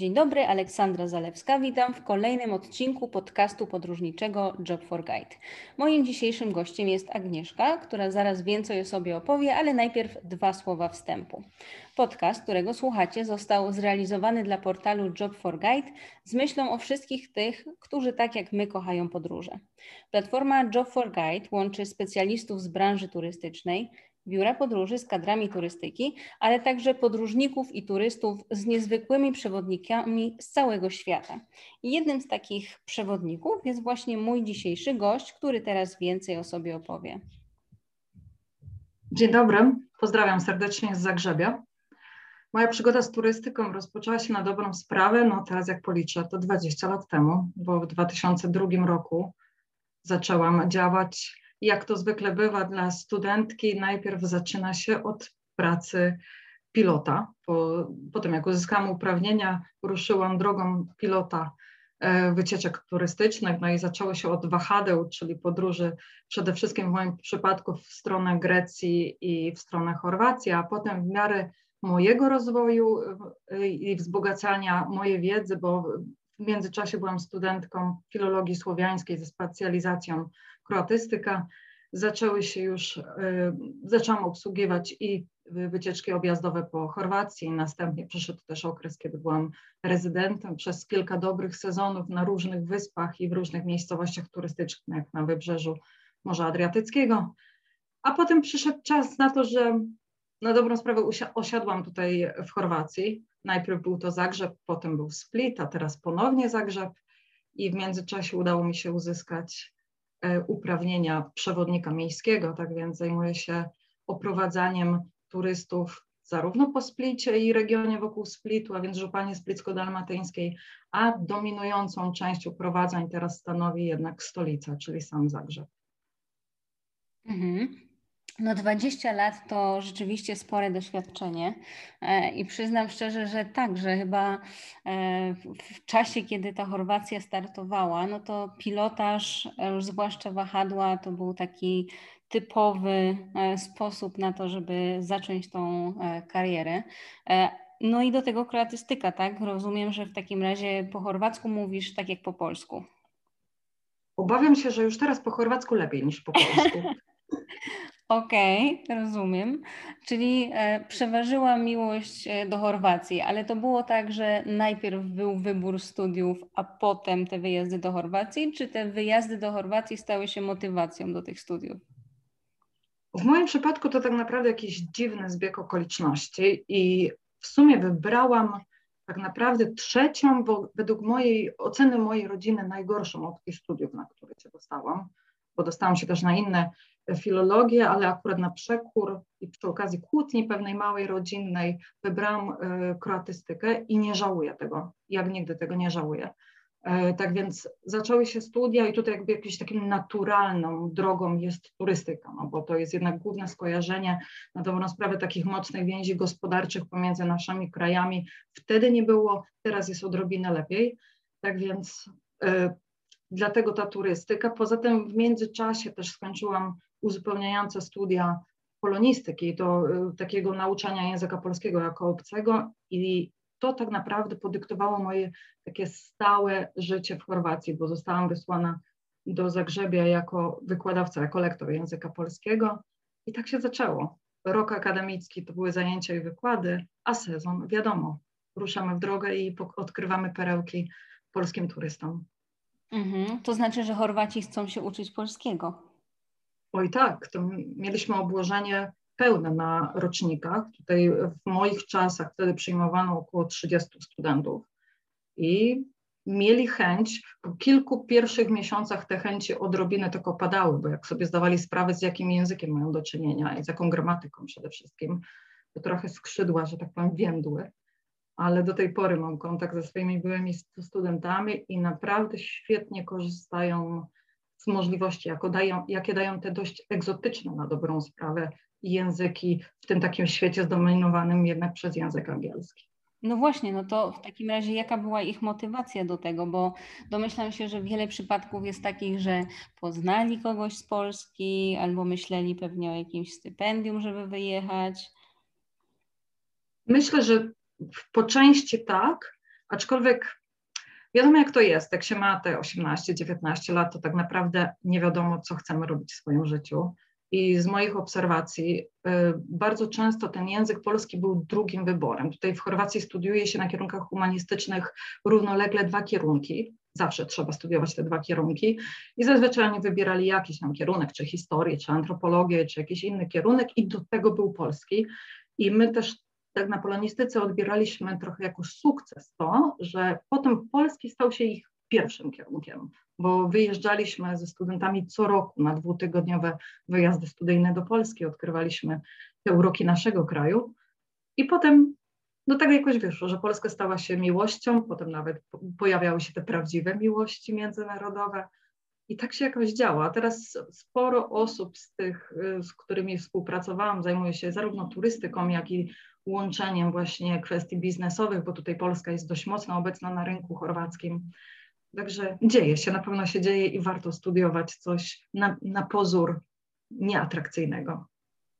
Dzień dobry, Aleksandra Zalewska. Witam w kolejnym odcinku podcastu podróżniczego Job for Guide. Moim dzisiejszym gościem jest Agnieszka, która zaraz więcej o sobie opowie, ale najpierw dwa słowa wstępu. Podcast, którego słuchacie, został zrealizowany dla portalu Job for Guide z myślą o wszystkich tych, którzy tak jak my kochają podróże. Platforma Job for Guide łączy specjalistów z branży turystycznej, biura podróży z kadrami turystyki, ale także podróżników i turystów z niezwykłymi przewodnikami z całego świata. I jednym z takich przewodników jest właśnie mój dzisiejszy gość, który teraz więcej o sobie opowie. Dzień dobry, pozdrawiam serdecznie z Zagrzebia. Moja przygoda z turystyką rozpoczęła się na dobrą sprawę, no teraz jak policzę, to 20 lat temu, bo w 2002 roku zaczęłam działać jak to zwykle bywa dla studentki, najpierw zaczyna się od pracy pilota. Po, potem, jak uzyskałam uprawnienia, ruszyłam drogą pilota e, wycieczek turystycznych, no i zaczęło się od wahadeł, czyli podróży przede wszystkim w moim przypadku w stronę Grecji i w stronę Chorwacji, a potem w miarę mojego rozwoju e, i wzbogacania mojej wiedzy, bo w międzyczasie byłam studentką filologii słowiańskiej ze specjalizacją kroatystyka, zaczęły się już, y, zaczęłam obsługiwać i wycieczki objazdowe po Chorwacji. Następnie przyszedł też okres, kiedy byłam rezydentem przez kilka dobrych sezonów na różnych wyspach i w różnych miejscowościach turystycznych, na wybrzeżu Morza Adriatyckiego. A potem przyszedł czas na to, że na dobrą sprawę osiadłam tutaj w Chorwacji. Najpierw był to Zagrzeb, potem był Split, a teraz ponownie Zagrzeb. I w międzyczasie udało mi się uzyskać uprawnienia przewodnika miejskiego, tak więc zajmuję się oprowadzaniem turystów zarówno po Splicie i regionie wokół Splitu, a więc żupanie splicko-dalmatyńskiej, a dominującą część uprowadzań teraz stanowi jednak stolica, czyli sam Zagrzeb. Mhm. No 20 lat to rzeczywiście spore doświadczenie e, i przyznam szczerze, że tak, że chyba e, w czasie, kiedy ta Chorwacja startowała, no to pilotaż, e, zwłaszcza wahadła, to był taki typowy sposób na to, żeby zacząć tą karierę. No i do tego kreatystyka, tak? Rozumiem, że w takim razie po chorwacku mówisz tak jak po polsku. Obawiam się, że już teraz po chorwacku lepiej niż po polsku. Okej, okay, rozumiem. Czyli e, przeważyła miłość e, do Chorwacji, ale to było tak, że najpierw był wybór studiów, a potem te wyjazdy do Chorwacji, czy te wyjazdy do Chorwacji stały się motywacją do tych studiów? W moim przypadku to tak naprawdę jakiś dziwny zbieg okoliczności i w sumie wybrałam tak naprawdę trzecią, bo według mojej oceny mojej rodziny najgorszą opcję studiów, na które się dostałam, bo dostałam się też na inne filologię, ale akurat na przekór i przy okazji kłótni pewnej małej rodzinnej wybrałam e, kroatystykę i nie żałuję tego, jak nigdy tego nie żałuję. E, tak więc zaczęły się studia i tutaj jakby jakąś takim naturalną drogą jest turystyka, no bo to jest jednak główne skojarzenie na dobrą sprawę takich mocnych więzi gospodarczych pomiędzy naszymi krajami. Wtedy nie było, teraz jest odrobinę lepiej. Tak więc y, dlatego ta turystyka. Poza tym w międzyczasie też skończyłam uzupełniające studia polonistyki, to y, takiego nauczania języka polskiego jako obcego i to tak naprawdę podyktowało moje takie stałe życie w Chorwacji, bo zostałam wysłana do Zagrzebia jako wykładowca, jako lektor języka polskiego i tak się zaczęło. Rok akademicki to były zajęcia i wykłady, a sezon wiadomo, ruszamy w drogę i odkrywamy perełki polskim turystom. Mhm. To znaczy, że Chorwaci chcą się uczyć polskiego. Oj tak, to mieliśmy obłożenie pełne na rocznikach. Tutaj w moich czasach wtedy przyjmowano około 30 studentów i mieli chęć, po kilku pierwszych miesiącach te chęci odrobinę tylko padały, bo jak sobie zdawali sprawę, z jakim językiem mają do czynienia i z jaką gramatyką przede wszystkim, to trochę skrzydła, że tak powiem, więdły. Ale do tej pory mam kontakt ze swoimi byłymi studentami i naprawdę świetnie korzystają z możliwości, jako dają, jakie dają te dość egzotyczne na dobrą sprawę języki w tym takim świecie zdominowanym jednak przez język angielski. No właśnie, no to w takim razie jaka była ich motywacja do tego? Bo domyślam się, że wiele przypadków jest takich, że poznali kogoś z Polski albo myśleli pewnie o jakimś stypendium, żeby wyjechać. Myślę, że po części tak, Aczkolwiek wiadomo jak to jest, jak się ma te 18-19 lat, to tak naprawdę nie wiadomo, co chcemy robić w swoim życiu. I z moich obserwacji y, bardzo często ten język polski był drugim wyborem. Tutaj w Chorwacji studiuje się na kierunkach humanistycznych równolegle dwa kierunki. Zawsze trzeba studiować te dwa kierunki i zazwyczaj oni wybierali jakiś tam kierunek, czy historię, czy antropologię, czy jakiś inny kierunek i do tego był polski. I my też tak na polonistyce odbieraliśmy trochę jako sukces to, że potem polski stał się ich pierwszym kierunkiem, bo wyjeżdżaliśmy ze studentami co roku na dwutygodniowe wyjazdy studyjne do Polski, odkrywaliśmy te uroki naszego kraju i potem do tego jakoś wyszło, że Polska stała się miłością, potem nawet pojawiały się te prawdziwe miłości międzynarodowe i tak się jakoś działa. A teraz sporo osób z tych, z którymi współpracowałam, zajmuje się zarówno turystyką, jak i łączeniem właśnie kwestii biznesowych, bo tutaj Polska jest dość mocno obecna na rynku chorwackim. Także dzieje się, na pewno się dzieje i warto studiować coś na, na pozór nieatrakcyjnego.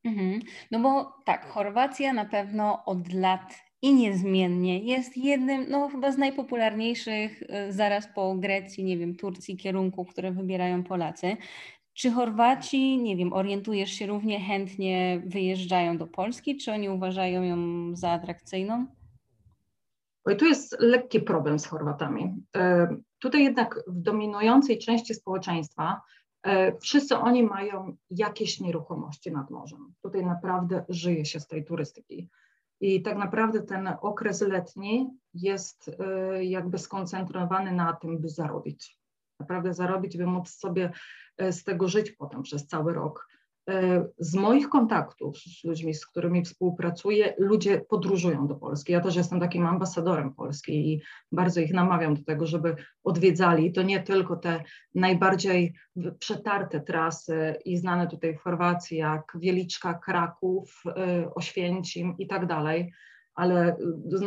Mhm. No bo tak, Chorwacja na pewno od lat i niezmiennie jest jednym, no chyba z najpopularniejszych y, zaraz po Grecji, nie wiem, Turcji kierunków, które wybierają Polacy. Czy Chorwaci, nie wiem, orientujesz się równie chętnie wyjeżdżają do Polski, czy oni uważają ją za atrakcyjną? Oj, tu jest lekki problem z Chorwatami. E, tutaj jednak w dominującej części społeczeństwa e, wszyscy oni mają jakieś nieruchomości nad morzem. Tutaj naprawdę żyje się z tej turystyki. I tak naprawdę ten okres letni jest e, jakby skoncentrowany na tym, by zarobić. Naprawdę zarobić, by móc sobie z tego żyć potem przez cały rok. E, z moich kontaktów z ludźmi, z którymi współpracuję, ludzie podróżują do Polski. Ja też jestem takim ambasadorem Polski i bardzo ich namawiam do tego, żeby odwiedzali. To nie tylko te najbardziej przetarte trasy i znane tutaj w Chorwacji, jak Wieliczka, Kraków, e, Oświęcim i tak dalej, ale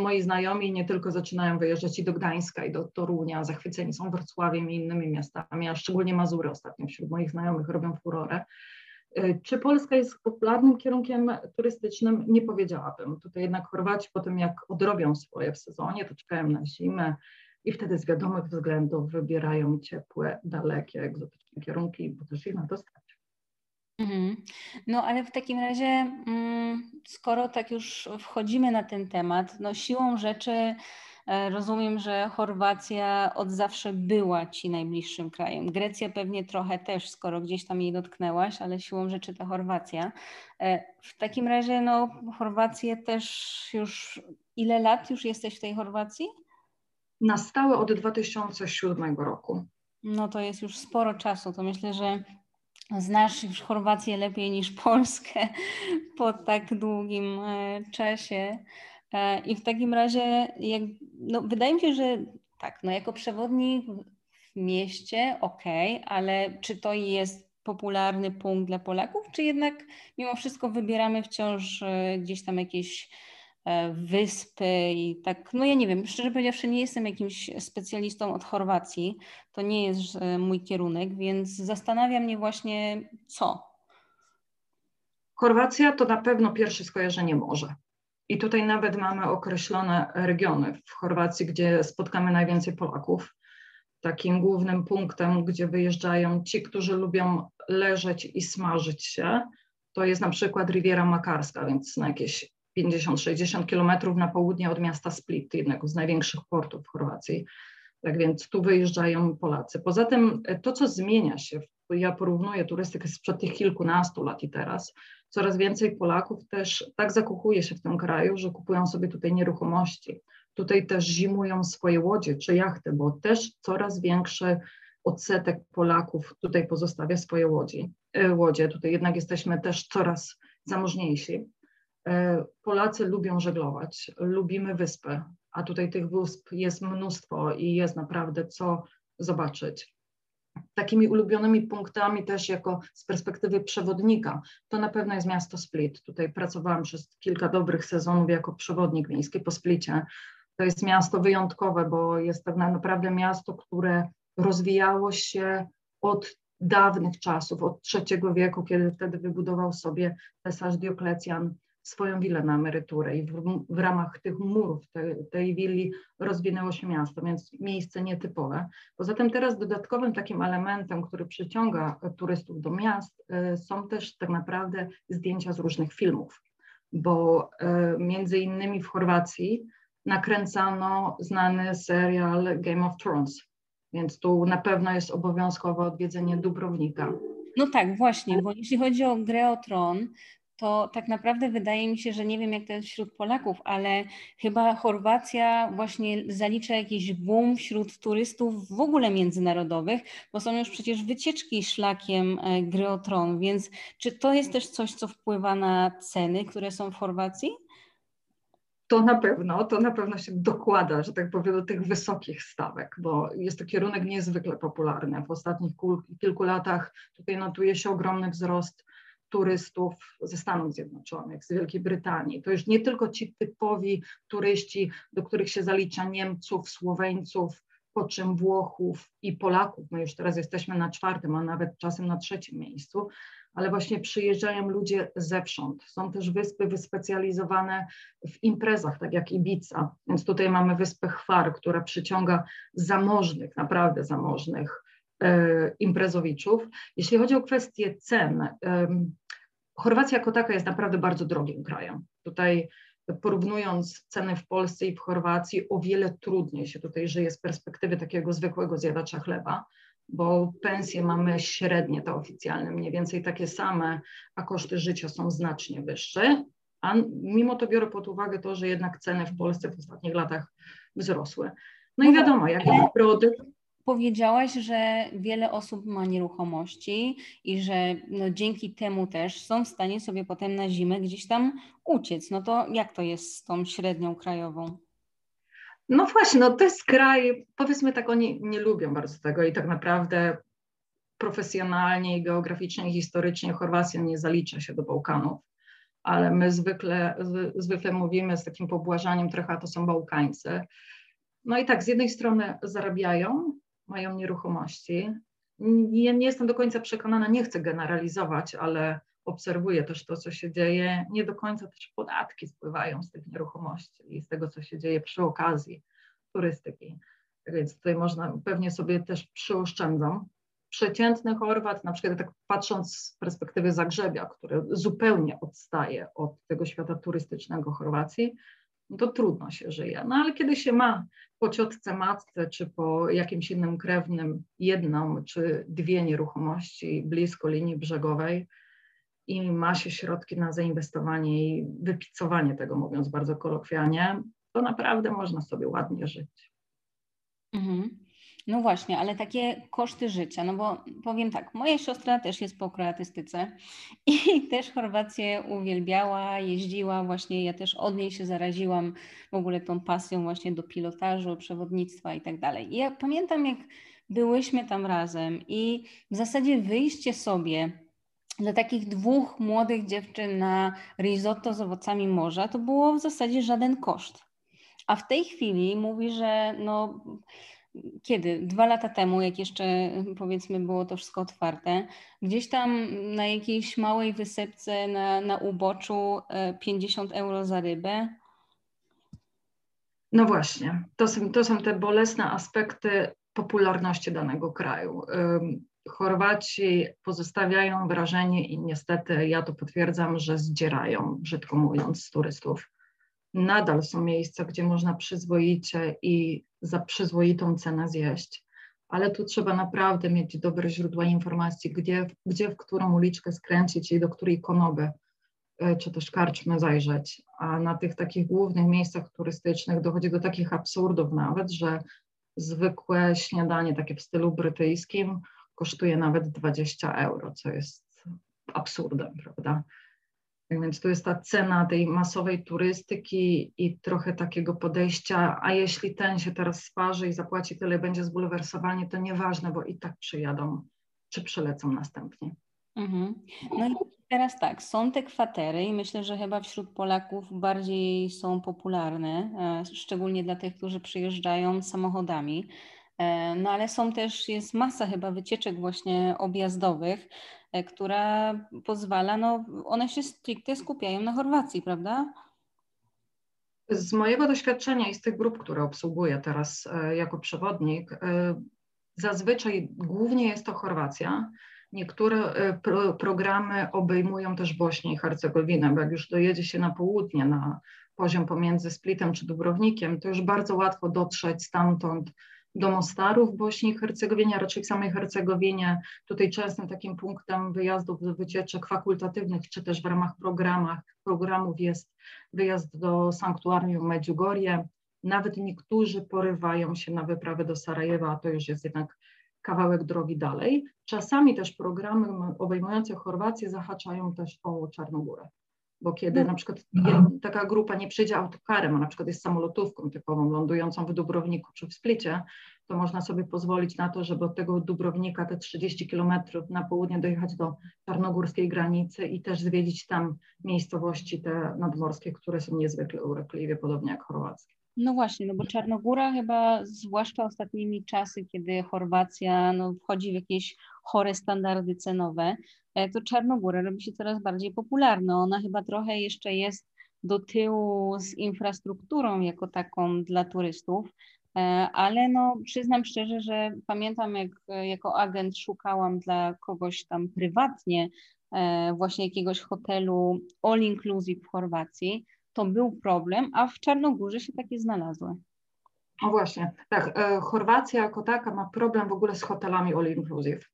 moi znajomi nie tylko zaczynają wyjeżdżać i do Gdańska, i do Torunia, zachwyceni są Wrocławiem i innymi miastami, a szczególnie Mazury ostatnio wśród moich znajomych robią furorę. E, czy Polska jest popularnym kierunkiem turystycznym? Nie powiedziałabym. Tutaj jednak Chorwaci po tym, jak odrobią swoje w sezonie, to czekają na zimę i wtedy z wiadomych względów wybierają ciepłe, dalekie, egzotyczne kierunki, bo też ich na to stać. Mhm. No ale w takim razie, mm, skoro tak już wchodzimy na ten temat, no siłą rzeczy E, rozumiem, że Chorwacja od zawsze była ci najbliższym krajem. Grecja pewnie trochę też, skoro gdzieś tam jej dotknęłaś, ale siłą rzeczy ta Chorwacja. E, w takim razie, no, Chorwację też już. Ile lat już jesteś w tej Chorwacji? Na stałe od 2007 roku. No to jest już sporo czasu. To myślę, że znasz już Chorwację lepiej niż Polskę po tak długim e, czasie. E, I w takim razie, jak, no, wydaje mi się, że tak, no jako przewodnik w mieście, ok, ale czy to jest popularny punkt dla Polaków, czy jednak mimo wszystko wybieramy wciąż e, gdzieś tam jakieś wyspy i tak, no ja nie wiem, szczerze powiedziawszy nie jestem jakimś specjalistą od Chorwacji, to nie jest mój kierunek, więc zastanawia mnie właśnie co. Chorwacja to na pewno pierwsze skojarzenie morze. I tutaj nawet mamy określone regiony w Chorwacji, gdzie spotkamy najwięcej Polaków. Takim głównym punktem, gdzie wyjeżdżają ci, którzy lubią leżeć i smażyć się, to jest na przykład Riviera Makarska, więc na jakieś 50-60 kilometrów na południe od miasta Split, jednego z największych portów w Chorwacji. Tak więc tu wyjeżdżają Polacy. Poza tym to, co zmienia się, ja porównuję turystykę sprzed tych kilkunastu lat i teraz, coraz więcej Polaków też tak zakochuje się w tym kraju, że kupują sobie tutaj nieruchomości. Tutaj też zimują swoje łodzie czy jachty, bo też coraz większy odsetek Polaków tutaj pozostawia swoje e, łodzie. Tutaj jednak jesteśmy też coraz zamożniejsi. E, Polacy lubią żeglować, lubimy wyspy, a tutaj tych wysp jest mnóstwo i jest naprawdę co zobaczyć takimi ulubionymi punktami też jako z perspektywy przewodnika, to na pewno jest miasto Split. Tutaj pracowałam przez kilka dobrych sezonów jako przewodnik miejski po Splicie. To jest miasto wyjątkowe, bo jest tak naprawdę miasto, które rozwijało się od dawnych czasów, od III wieku, kiedy wtedy wybudował sobie cesarz Dioklecjan swoją willę na emeryturę i w, w ramach tych murów te, tej willi rozwinęło się miasto, więc miejsce nietypowe. Poza tym teraz dodatkowym takim elementem, który przyciąga turystów do miast, y, są też tak naprawdę zdjęcia z różnych filmów, bo y, między innymi w Chorwacji nakręcano znany serial Game of Thrones, więc tu na pewno jest obowiązkowe odwiedzenie Dubrownika. No tak, właśnie, bo jeśli chodzi o grę o tron, to tak naprawdę wydaje mi się, że nie wiem jak to jest wśród Polaków, ale chyba Chorwacja właśnie zalicza jakiś boom wśród turystów w ogóle międzynarodowych, bo są już przecież wycieczki szlakiem e, gry o tron, więc czy to jest też coś, co wpływa na ceny, które są w Chorwacji? to na pewno, to na pewno się dokłada, że tak powiem, do tych wysokich stawek, bo jest to kierunek niezwykle popularny. W ostatnich kilku latach tutaj notuje się ogromny wzrost turystów ze Stanów Zjednoczonych, z Wielkiej Brytanii. To już nie tylko ci typowi turyści, do których się zalicza Niemców, Słoweńców, po czym Włochów i Polaków. My już teraz jesteśmy na czwartym, a nawet czasem na trzecim miejscu, ale właśnie przyjeżdżają ludzie zewsząd. Są też wyspy wyspecjalizowane w imprezach, tak jak Ibiza. Więc tutaj mamy wyspę Chwar, która przyciąga zamożnych, naprawdę zamożnych e, imprezowiczów. Jeśli chodzi o kwestię cen, Chorwacja jako taka jest naprawdę bardzo drogim krajem. Tutaj porównując ceny w Polsce i w Chorwacji, o wiele trudniej się tutaj żyje z perspektywy takiego zwykłego zjadacza chleba bo pensje mamy średnie, te oficjalne, mniej więcej takie same, a koszty życia są znacznie wyższe. A mimo to biorę pod uwagę to, że jednak ceny w Polsce w ostatnich latach wzrosły. No i no wiadomo, jak produkt. Powiedziałaś, że wiele osób ma nieruchomości i że no dzięki temu też są w stanie sobie potem na zimę gdzieś tam uciec. No to jak to jest z tą średnią krajową? No właśnie, no to jest kraj, powiedzmy tak, oni nie lubią bardzo tego i tak naprawdę profesjonalnie i geograficznie i historycznie Chorwacja nie zalicza się do Bałkanów, ale my zwykle, zwykle mówimy z takim pobłażaniem trochę, to są Bałkańcy. No i tak, z jednej strony zarabiają, mają nieruchomości. Nie, nie jestem do końca przekonana, nie chcę generalizować, ale obserwuję też to, co się dzieje, nie do końca też podatki spływają z tych nieruchomości i z tego, co się dzieje przy okazji turystyki. Tak więc tutaj można pewnie sobie też przyoszczędzą. Przeciętny Chorwat, na przykład tak patrząc z perspektywy Zagrzebia, które zupełnie odstaje od tego świata turystycznego Chorwacji, to trudno się żyje. No ale kiedy się ma po ciotce matce, czy po jakimś innym krewnym jedną czy dwie nieruchomości blisko linii brzegowej, i ma się środki na zainwestowanie i wypicowanie tego, mówiąc bardzo kolokwialnie, to naprawdę można sobie ładnie żyć. Mhm. No właśnie, ale takie koszty życia, no bo powiem tak, moja siostra też jest po kroatystyce i też Chorwację uwielbiała, jeździła właśnie, ja też od niej się zaraziłam w ogóle tą pasją właśnie do pilotażu, przewodnictwa i tak dalej. I ja pamiętam, jak byłyśmy tam razem i w zasadzie wyjście sobie dla takich dwóch młodych dziewczyn na risotto z owocami morza to było w zasadzie żaden koszt. A w tej chwili mówi, że no kiedy? Dwa lata temu, jak jeszcze powiedzmy było to wszystko otwarte, gdzieś tam na jakiejś małej wysepce na, na uboczu 50 e, euro za rybę. No właśnie, to są, to są te bolesne aspekty popularności danego kraju. Chorwaci pozostawiają wrażenie i niestety ja to potwierdzam, że zdzierają, brzydko mówiąc, z turystów. Nadal są miejsca, gdzie można przyzwoicie i za przyzwoitą cenę zjeść, ale tu trzeba naprawdę mieć dobre źródła informacji, gdzie, gdzie w którą uliczkę skręcić i do której konoby e, czy też karczmy zajrzeć. A na tych takich głównych miejscach turystycznych dochodzi do takich absurdów nawet, że zwykłe śniadanie takie w stylu brytyjskim kosztuje nawet 20 euro, co jest absurdem, prawda? Tak więc tu jest ta cena tej masowej turystyki i trochę takiego podejścia, a jeśli ten się teraz sparzy i zapłaci tyle, będzie zbulwersowany, to nieważne, bo i tak przyjadą czy przylecą następnie. Mhm. No i teraz tak, są te kwatery i myślę, że chyba wśród Polaków bardziej są popularne, e, szczególnie dla tych, którzy przyjeżdżają samochodami. E, no ale są też, jest masa chyba wycieczek właśnie objazdowych. Która pozwala, no one się stricte skupiają na Chorwacji, prawda? Z mojego doświadczenia i z tych grup, które obsługuję teraz jako przewodnik, zazwyczaj głównie jest to Chorwacja. Niektóre pro, programy obejmują też Bośnię i Hercegowinę, bo jak już dojedzie się na południe, na poziom pomiędzy Splitem czy Dubrownikiem, to już bardzo łatwo dotrzeć stamtąd do Mostaru w Bośni i Hercegowinie, a raczej w samej Hercegowinie. Tutaj częstym takim punktem wyjazdów do wycieczek fakultatywnych, czy też w ramach programach, programów jest wyjazd do sanktuarium Medjugorje. Nawet niektórzy porywają się na wyprawę do Sarajewa, a to już jest jednak kawałek drogi dalej. Czasami też programy obejmujące Chorwację zahaczają też o Czarnogórę bo kiedy no. na przykład taka grupa nie przyjdzie autokarem, a na przykład jest samolotówką typową lądującą w Dubrowniku czy w Splicie, to można sobie pozwolić na to, żeby od tego Dubrownika te 30 kilometrów na południe dojechać do czarnogórskiej granicy i też zwiedzić tam miejscowości te nadmorskie, które są niezwykle urokliwie, podobnie jak chorwackie. No właśnie, no bo Czarnogóra chyba, zwłaszcza ostatnimi czasy, kiedy Chorwacja no, wchodzi w jakieś chore standardy cenowe, to Czarnogóra robi się coraz bardziej popularna. Ona chyba trochę jeszcze jest do tyłu z infrastrukturą jako taką dla turystów, e, ale no przyznam szczerze, że pamiętam jak jako agent szukałam dla kogoś tam prywatnie e, właśnie jakiegoś hotelu all inclusive w Chorwacji, to był problem, a w Czarnogórze się takie znalazły. No właśnie, tak. E, Chorwacja jako taka ma problem w ogóle z hotelami all inclusive.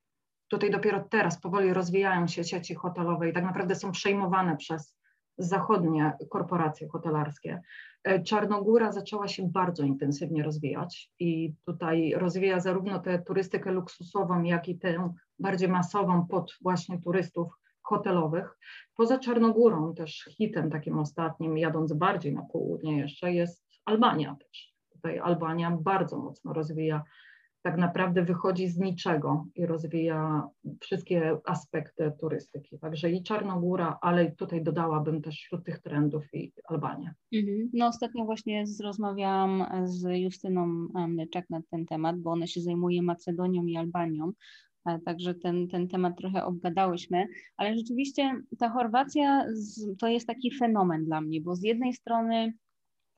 Tutaj dopiero teraz powoli rozwijają się sieci hotelowe i tak naprawdę są przejmowane przez zachodnie korporacje hotelarskie. E, Czarnogóra zaczęła się bardzo intensywnie rozwijać i tutaj rozwija zarówno tę turystykę luksusową, jak i tę bardziej masową pod właśnie turystów hotelowych. Poza Czarnogórą też hitem takim ostatnim, jadąc bardziej na południe jeszcze, jest Albania też. Tutaj Albania bardzo mocno rozwija, tak naprawdę wychodzi z niczego i rozwija wszystkie aspekty turystyki. Także i Czarnogóra, ale tutaj dodałabym też wśród tych trendów i Albanię. Mhm. No ostatnio właśnie rozmawiałam z Justyną Mleczak na ten temat, bo ona się zajmuje Macedonią i Albanią Także ten, ten temat trochę obgadałyśmy, ale rzeczywiście ta Chorwacja to jest taki fenomen dla mnie, bo z jednej strony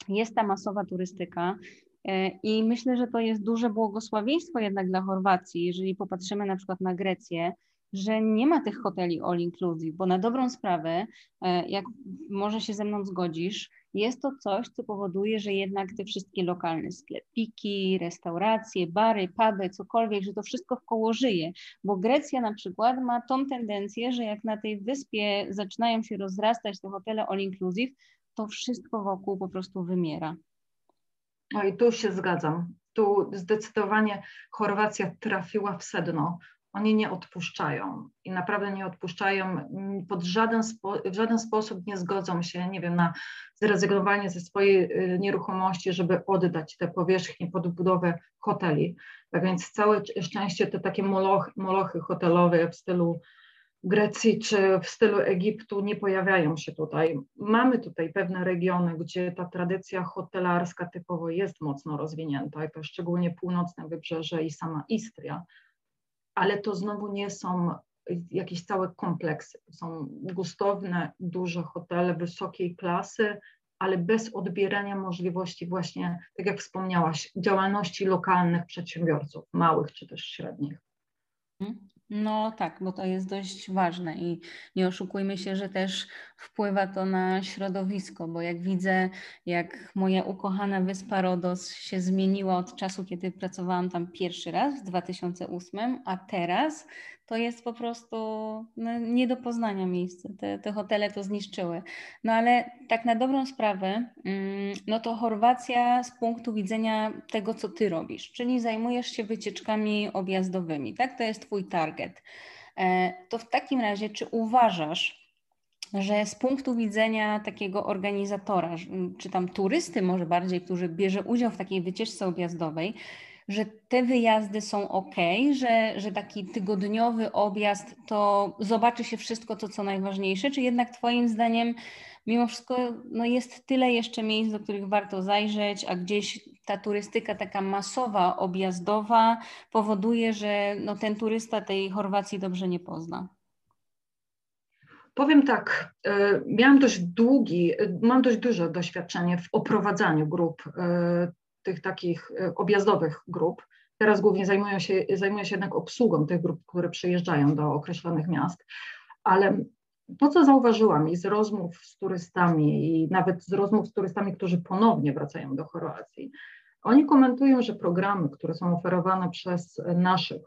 jest ta masowa turystyka, e, i myślę, że to jest duże błogosławieństwo jednak dla Chorwacji, jeżeli popatrzymy na przykład na Grecję, że nie ma tych hoteli all inclusive, bo na dobrą sprawę, e, jak może się ze mną zgodzisz, jest to coś, co powoduje, że jednak te wszystkie lokalne sklepiki, restauracje, bary, puby, cokolwiek, że to wszystko w koło żyje, bo Grecja na przykład ma tą tendencję, że jak na tej wyspie zaczynają się rozrastać te hotele all inclusive, to wszystko wokół po prostu wymiera. No i tu się zgadzam. Tu zdecydowanie Chorwacja trafiła w sedno oni nie odpuszczają i naprawdę nie odpuszczają, pod żaden w żaden sposób nie zgodzą się, nie wiem, na zrezygnowanie ze swojej y, nieruchomości, żeby oddać te powierzchnie pod budowę hoteli. Tak więc całe szczęście te takie molochy hotelowe w stylu Grecji czy w stylu Egiptu nie pojawiają się tutaj. Mamy tutaj pewne regiony, gdzie ta tradycja hotelarska typowo jest mocno rozwinięta, to szczególnie północne wybrzeże i sama Istria ale to znowu nie są jakieś całe kompleksy. Są gustowne, duże hotele wysokiej klasy, ale bez odbierania możliwości właśnie, tak jak wspomniałaś, działalności lokalnych przedsiębiorców, małych czy też średnich. No tak, bo to jest dość ważne i nie oszukujmy się, że też wpływa to na środowisko, bo jak widzę, jak moja ukochana wyspa Rodos się zmieniła od czasu, kiedy pracowałam tam pierwszy raz w 2008, a teraz to jest po prostu no, nie do poznania miejsce. Te, te hotele to zniszczyły. No ale tak na dobrą sprawę, mm, no to Chorwacja z punktu widzenia tego, co ty robisz, czyli zajmujesz się wycieczkami objazdowymi, tak? To jest twój target. E, to w takim razie, czy uważasz, że z punktu widzenia takiego organizatora, czy tam turysty może bardziej, który bierze udział w takiej wycieczce objazdowej, że te wyjazdy są ok, że, że taki tygodniowy objazd to zobaczy się wszystko to, co najważniejsze, czy jednak Twoim zdaniem mimo wszystko no jest tyle jeszcze miejsc, do których warto zajrzeć, a gdzieś ta turystyka taka masowa, objazdowa powoduje, że no ten turysta tej Chorwacji dobrze nie pozna? Powiem tak, e, miałam dość długi, mam dość duże doświadczenie w oprowadzaniu grup, e, tych takich e, objazdowych grup. Teraz głównie zajmuję się, zajmuję się jednak obsługą tych grup, które przyjeżdżają do określonych miast, ale to, co zauważyłam i z rozmów z turystami, i nawet z rozmów z turystami, którzy ponownie wracają do Chorwacji, oni komentują, że programy, które są oferowane przez naszych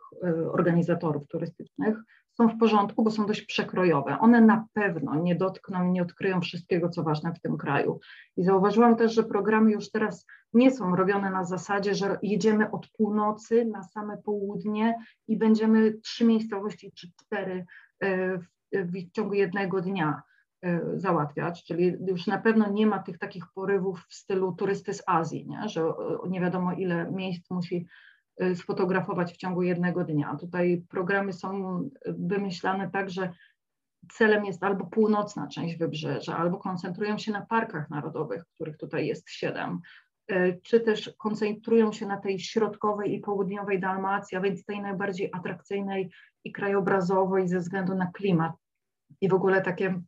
organizatorów turystycznych, są w porządku, bo są dość przekrojowe. One na pewno nie dotkną, nie odkryją wszystkiego, co ważne w tym kraju. I zauważyłam też, że programy już teraz nie są robione na zasadzie, że jedziemy od północy na same południe i będziemy trzy miejscowości czy cztery e, w, ciągu jednego dnia e, załatwiać, czyli już na pewno nie ma tych takich porywów w stylu turysty z Azji, nie? że nie wiadomo ile miejsc musi sfotografować w ciągu jednego dnia. Tutaj programy są wymyślane tak, że celem jest albo północna część wybrzeża, albo koncentrują się na parkach narodowych, których tutaj jest siedem, y, czy też koncentrują się na tej środkowej i południowej Dalmacji, a więc tej najbardziej atrakcyjnej i krajobrazowej ze względu na klimat i w ogóle takie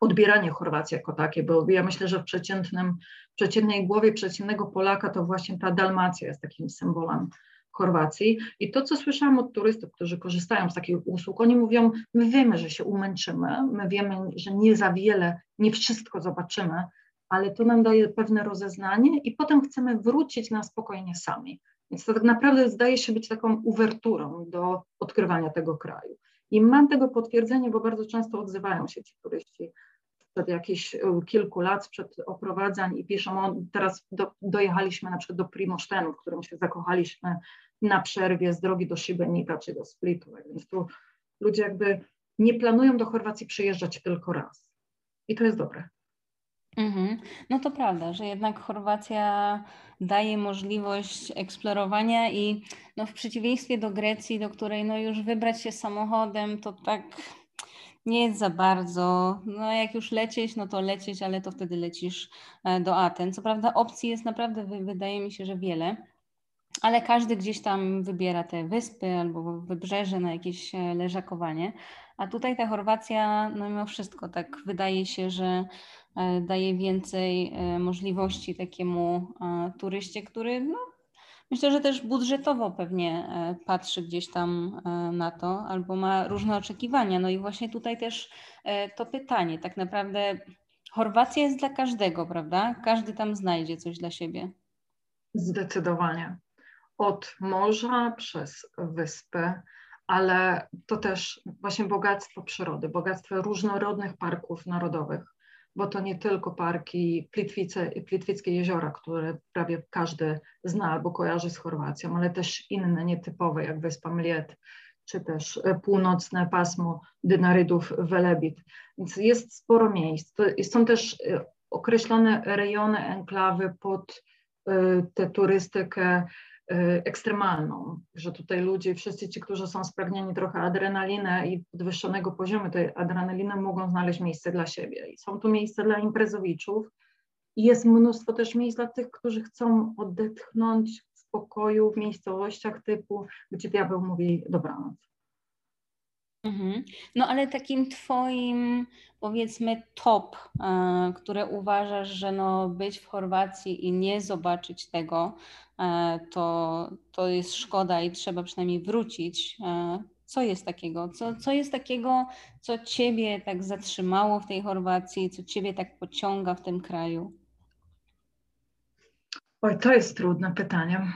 odbieranie Chorwacji jako takie, bo ja myślę, że w przeciętnym, przeciętnej głowie przeciętnego Polaka to właśnie ta Dalmacja jest takim symbolem Chorwacji. I to, co słyszałam od turystów, którzy korzystają z takich usług, oni mówią, my wiemy, że się umęczymy, my wiemy, że nie za wiele, nie wszystko zobaczymy, ale to nam daje pewne rozeznanie i potem chcemy wrócić na spokojnie sami. Więc to tak naprawdę zdaje się być taką uwerturą do odkrywania tego kraju. I mam tego potwierdzenie, bo bardzo często odzywają się ci turyści przed jakichś e, kilku lat, przed oprowadzań i piszą, o, teraz do, dojechaliśmy na przykład do Primosztenu, w którym się zakochaliśmy na przerwie z drogi do Szybenika czy do Splitu, więc tu ludzie jakby nie planują do Chorwacji przyjeżdżać tylko raz. I to jest dobre. Mhm. No to prawda, że jednak Chorwacja daje możliwość eksplorowania i no w przeciwieństwie do Grecji, do której no już wybrać się samochodem to tak nie jest za bardzo. No jak już lecieć, no to lecieć, ale to wtedy lecisz e, do Aten. Co prawda opcji jest naprawdę, wydaje mi się, że wiele, ale każdy gdzieś tam wybiera te wyspy albo wybrzeże na jakieś e, leżakowanie. A tutaj ta Chorwacja, no mimo wszystko, tak wydaje się, że daje więcej możliwości takiemu turyście, który no, Myślę, że też budżetowo pewnie e, patrzy gdzieś tam e, na to, albo ma różne oczekiwania. No i właśnie tutaj też e, to pytanie, tak naprawdę Chorwacja jest dla każdego, prawda? Każdy tam znajdzie coś dla siebie. Zdecydowanie. Od morza przez wyspy, ale to też właśnie bogactwo przyrody, bogactwo różnorodnych parków narodowych bo to nie tylko parki Plitwice i Plitwickie jeziora, które prawie każdy zna albo kojarzy z Chorwacją, ale też inne nietypowe, jak Wyspa Mliet, czy też e, północne pasmo Dynarydów Welebit. Więc jest sporo miejsc. Są też e, określone rejony, enklawy pod e, tę turystykę ekstremalną, że tutaj ludzie, wszyscy ci, którzy są spragnieni trochę adrenaliny i podwyższonego poziomu tej adrenaliny, mogą znaleźć miejsce dla siebie. I są tu miejsca dla imprezowiczów i jest mnóstwo też miejsc dla tych, którzy chcą odetchnąć w spokoju w miejscowościach typu, gdzie diabeł mówi dobranoc. Mhm. No ale takim twoim, powiedzmy, top, e, które uważasz, że no być w Chorwacji i nie zobaczyć tego, e, to, to jest szkoda i trzeba przynajmniej wrócić. E, co jest takiego? Co, co jest takiego, co ciebie tak zatrzymało w tej Chorwacji, co ciebie tak pociąga w tym kraju? Oj, to jest trudne pytanie.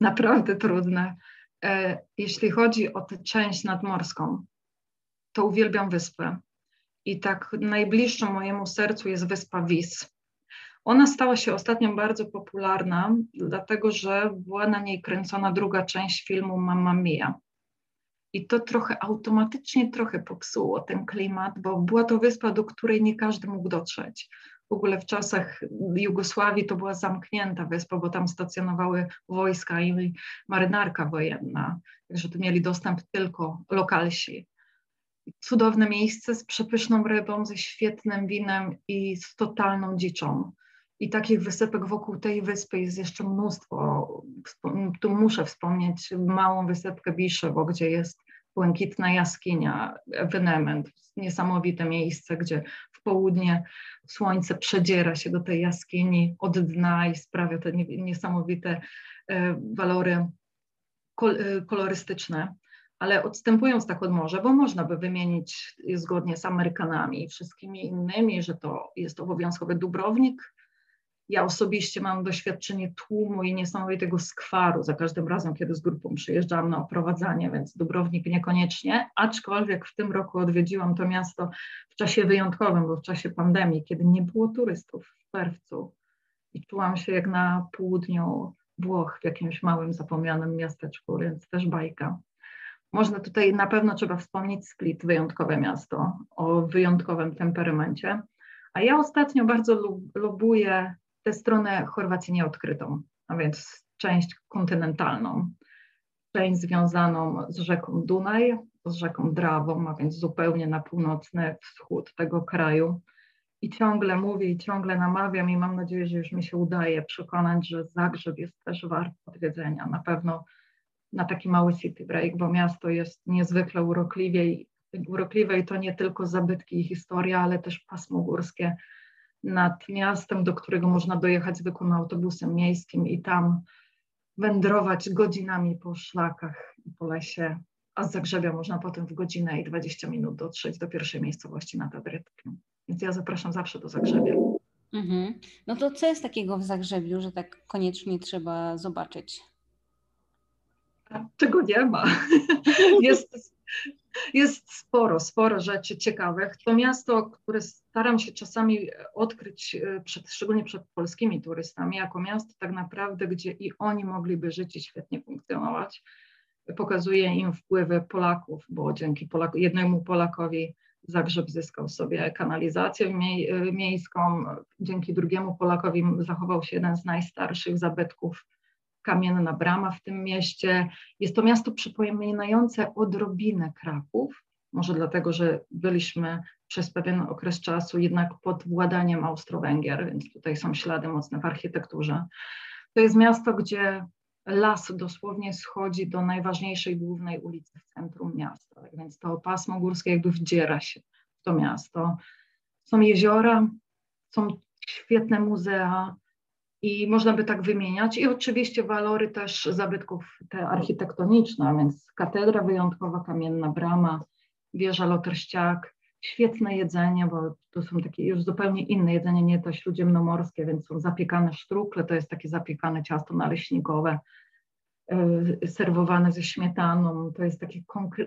Naprawdę trudne. E, jeśli chodzi o tę część nadmorską, to uwielbiam wyspę. I tak najbliższą mojemu sercu jest wyspa Vis. Ona stała się ostatnio bardzo popularna, dlatego że była na niej kręcona druga część filmu Mamma Mia. I to trochę automatycznie trochę popsuło ten klimat, bo była to wyspa, do której nie każdy mógł dotrzeć w ogóle w czasach Jugosławii to była zamknięta wyspa, bo tam stacjonowały wojska i marynarka wojenna, także tu mieli dostęp tylko lokalsi. Cudowne miejsce z przepyszną rybą, ze świetnym winem i z totalną dziczą. I takich wysepek wokół tej wyspy jest jeszcze mnóstwo. Tu muszę wspomnieć małą wysepkę Biszewo, gdzie jest błękitna jaskinia, ewenement, niesamowite miejsce, gdzie południe słońce przedziera się do tej jaskini od dna i sprawia te niesamowite e, walory e, kolorystyczne. Ale odstępując tak od morza, bo można by wymienić zgodnie z Amerykanami i wszystkimi innymi, że to jest obowiązkowy Dubrownik, ja osobiście mam doświadczenie tłumu i niesamowitego skwaru za każdym razem, kiedy z grupą przyjeżdżałam na oprowadzanie, więc Dubrownik niekoniecznie, aczkolwiek w tym roku odwiedziłam to miasto w czasie wyjątkowym, bo w czasie pandemii, kiedy nie było turystów w czerwcu i czułam się jak na południu Włoch, w jakimś małym, zapomnianym miasteczku, więc też bajka. Można tutaj na pewno trzeba wspomnieć Split, wyjątkowe miasto o wyjątkowym temperamencie. A ja ostatnio bardzo lub, lubuję tę stronę Chorwacji nieodkrytą, a więc część kontynentalną, część związaną z rzeką Dunaj, z rzeką Drawą, a więc zupełnie na północny wschód tego kraju. I ciągle mówię i ciągle namawiam i mam nadzieję, że już mi się udaje przekonać, że Zagrzeb jest też wart odwiedzenia. Na pewno na taki mały city break, bo miasto jest niezwykle urokliwe i, urokliwe i to nie tylko zabytki i historia, ale też pasmo górskie, nad miastem, do którego można dojechać zwykłym autobusem miejskim i tam wędrować godzinami po szlakach i po lesie, a z Zagrzebia można potem w godzinę i 20 minut dotrzeć do pierwszej miejscowości na Tadrytkiem. Więc ja zapraszam zawsze do Zagrzebia. Mhm. No to co jest takiego w Zagrzebiu, że tak koniecznie trzeba zobaczyć? czego nie ma. jest, jest sporo, sporo rzeczy ciekawych. To miasto, które staram się czasami odkryć, e, przed, szczególnie przed polskimi turystami, jako miasto tak naprawdę, gdzie i oni mogliby żyć i świetnie funkcjonować. Pokazuje im wpływy Polaków, bo dzięki jednemu Polakowi Zagrzeb zyskał sobie kanalizację mie e, miejską, dzięki drugiemu Polakowi zachował się jeden z najstarszych zabytków kamienna brama w tym mieście. Jest to miasto przypominające odrobinę Kraków, może dlatego, że byliśmy przez pewien okres czasu jednak pod władaniem Austro-Węgier, więc tutaj są ślady mocne w architekturze. To jest miasto, gdzie las dosłownie schodzi do najważniejszej głównej ulicy w centrum miasta, tak więc to pasmo górskie jakby wdziera się w to miasto. Są jeziora, są świetne muzea, i można by tak wymieniać. I oczywiście walory też zabytków te architektoniczne, więc katedra wyjątkowa, kamienna brama, wieża Loterściak, świetne jedzenie, bo to są takie już zupełnie inne jedzenie, nie to śródziemnomorskie, więc są zapiekane sztrukle, to jest takie zapiekane ciasto naleśnikowe, yy, serwowane ze śmietaną, to jest takie,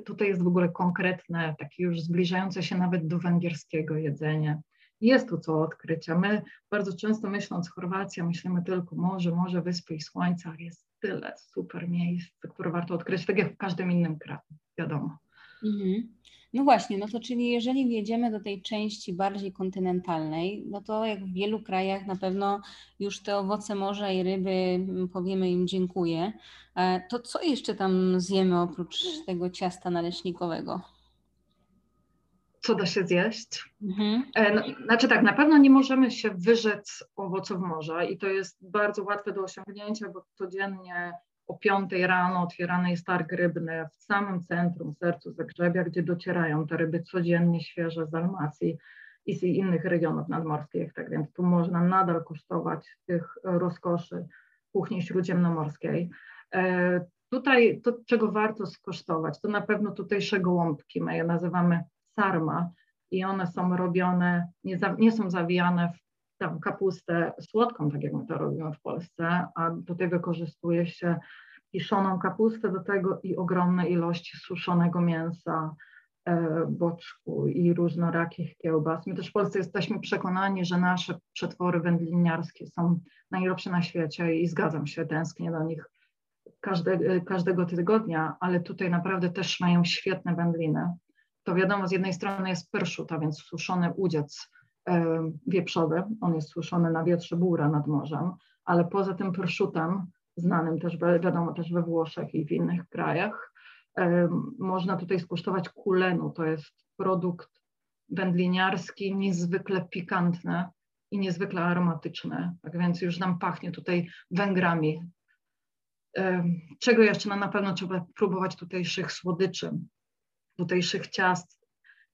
tutaj jest w ogóle konkretne, takie już zbliżające się nawet do węgierskiego jedzenie jest tu co odkrycia. My bardzo często myśląc Chorwacja, myślimy tylko morze, morze, wyspy i słońca, jest tyle super miejsc, które warto odkryć, tak jak w każdym innym kraju, wiadomo. Mhm. No właśnie, no to czyli jeżeli wjedziemy do tej części bardziej kontynentalnej, no to jak w wielu krajach na pewno już te owoce morza i ryby mm, powiemy im dziękuję. E, to co jeszcze tam zjemy oprócz tego ciasta naleśnikowego? Co da się zjeść. Mhm. E, no, znaczy tak, na pewno nie możemy się wyrzec owoców morza i to jest bardzo łatwe do osiągnięcia, bo codziennie o 5 rano otwierany jest targ rybny w samym centrum, w sercu Zagrzebia, gdzie docierają te ryby codziennie świeże z Dalmacji i z innych regionów nadmorskich, tak więc tu można nadal kosztować tych rozkoszy kuchni śródziemnomorskiej. E, tutaj to, czego warto skosztować, to na pewno tutejsze gołąbki, my je nazywamy sarma i one są robione, nie, za, nie są zawijane w tam kapustę słodką, tak jak my to robimy w Polsce, a do tego wykorzystuje się kiszoną kapustę do tego i ogromne ilości suszonego mięsa, e, boczku i różnorakich kiełbas. My też w Polsce jesteśmy przekonani, że nasze przetwory wędliniarskie są najlepsze na świecie i zgadzam się, tęsknię do nich każde, każdego tygodnia, ale tutaj naprawdę też mają świetne wędliny to wiadomo, z jednej strony jest pyrszut, więc suszony udziec e, wieprzowy, on jest suszony na wietrze bóra nad morzem, ale poza tym pyrszutem, znanym też wiadomo też we Włoszech i w innych krajach, e, można tutaj skosztować kulenu, to jest produkt wędliniarski, niezwykle pikantny i niezwykle aromatyczny, tak więc już nam pachnie tutaj Węgrami. E, czego jeszcze? Na pewno trzeba próbować tutejszych słodyczy, tutejszych ciast.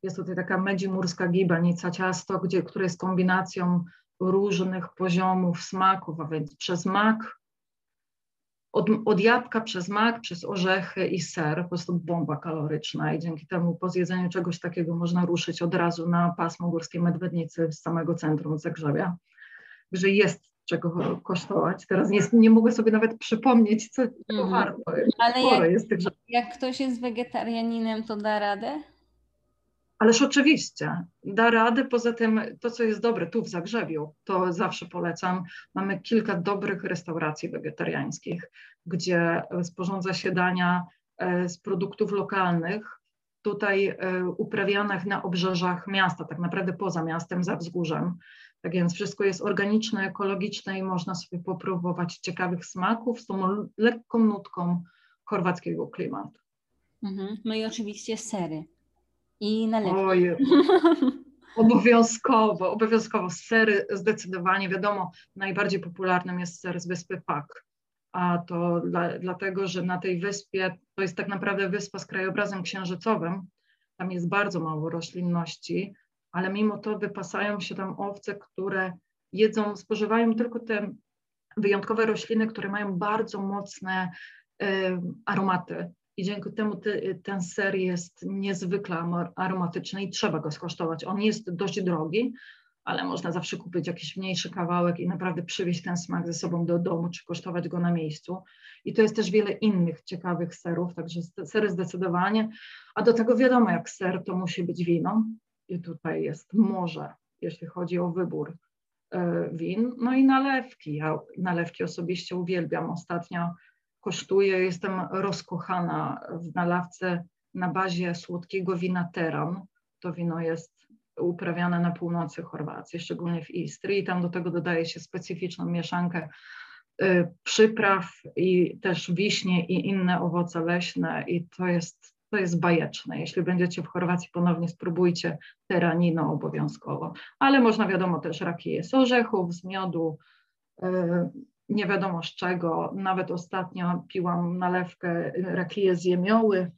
Jest tutaj taka medzimurska gibanica ciasto, gdzie, które jest kombinacją różnych poziomów smaków, a więc przez mak, od, od jabłka przez mak, przez orzechy i ser, po prostu bomba kaloryczna i dzięki temu po zjedzeniu czegoś takiego można ruszyć od razu na pasmo Górskiej Medwednicy z samego centrum Zagrzebia. Że jest czego kosztować. Teraz nie, nie mogę sobie nawet przypomnieć, co mm. warto. Ale jak, jest tych jak ktoś jest wegetarianinem, to da radę? Ależ oczywiście, da radę. Poza tym to, co jest dobre tu w Zagrzebiu, to zawsze polecam. Mamy kilka dobrych restauracji wegetariańskich, gdzie sporządza się dania e, z produktów lokalnych, tutaj e, uprawianych na obrzeżach miasta, tak naprawdę poza miastem, za wzgórzem. Tak więc wszystko jest organiczne, ekologiczne i można sobie popróbować ciekawych smaków z tą lekką nutką chorwackiego klimatu. Mhm. No i oczywiście sery i nalewki. Oj, obowiązkowo, obowiązkowo. Sery zdecydowanie, wiadomo, najbardziej popularnym jest ser z wyspy Pak. A to dla, dlatego, że na tej wyspie, to jest tak naprawdę wyspa z krajobrazem księżycowym, tam jest bardzo mało roślinności, ale mimo to wypasają się tam owce, które jedzą, spożywają tylko te wyjątkowe rośliny, które mają bardzo mocne y, aromaty. I dzięki temu ty, ten ser jest niezwykle aromatyczny i trzeba go skosztować. On jest dość drogi, ale można zawsze kupić jakiś mniejszy kawałek i naprawdę przywieźć ten smak ze sobą do domu, czy kosztować go na miejscu. I to jest też wiele innych ciekawych serów, także sery zdecydowanie. A do tego wiadomo, jak ser, to musi być wino. I tutaj jest morze, jeśli chodzi o wybór e, win. No i nalewki. Ja nalewki osobiście uwielbiam. Ostatnio kosztuję, jestem rozkochana w nalawce na bazie słodkiego wina Teran. To wino jest uprawiane na północy Chorwacji, szczególnie w Istrii. Tam do tego dodaje się specyficzną mieszankę y, przypraw i też wiśnie i inne owoce leśne i to jest, to jest bajeczne. Jeśli będziecie w Chorwacji, ponownie spróbujcie teranino obowiązkowo. Ale można wiadomo też rakije z orzechów, z miodu, y, nie wiadomo z czego. Nawet ostatnio piłam nalewkę rakije z jemioły,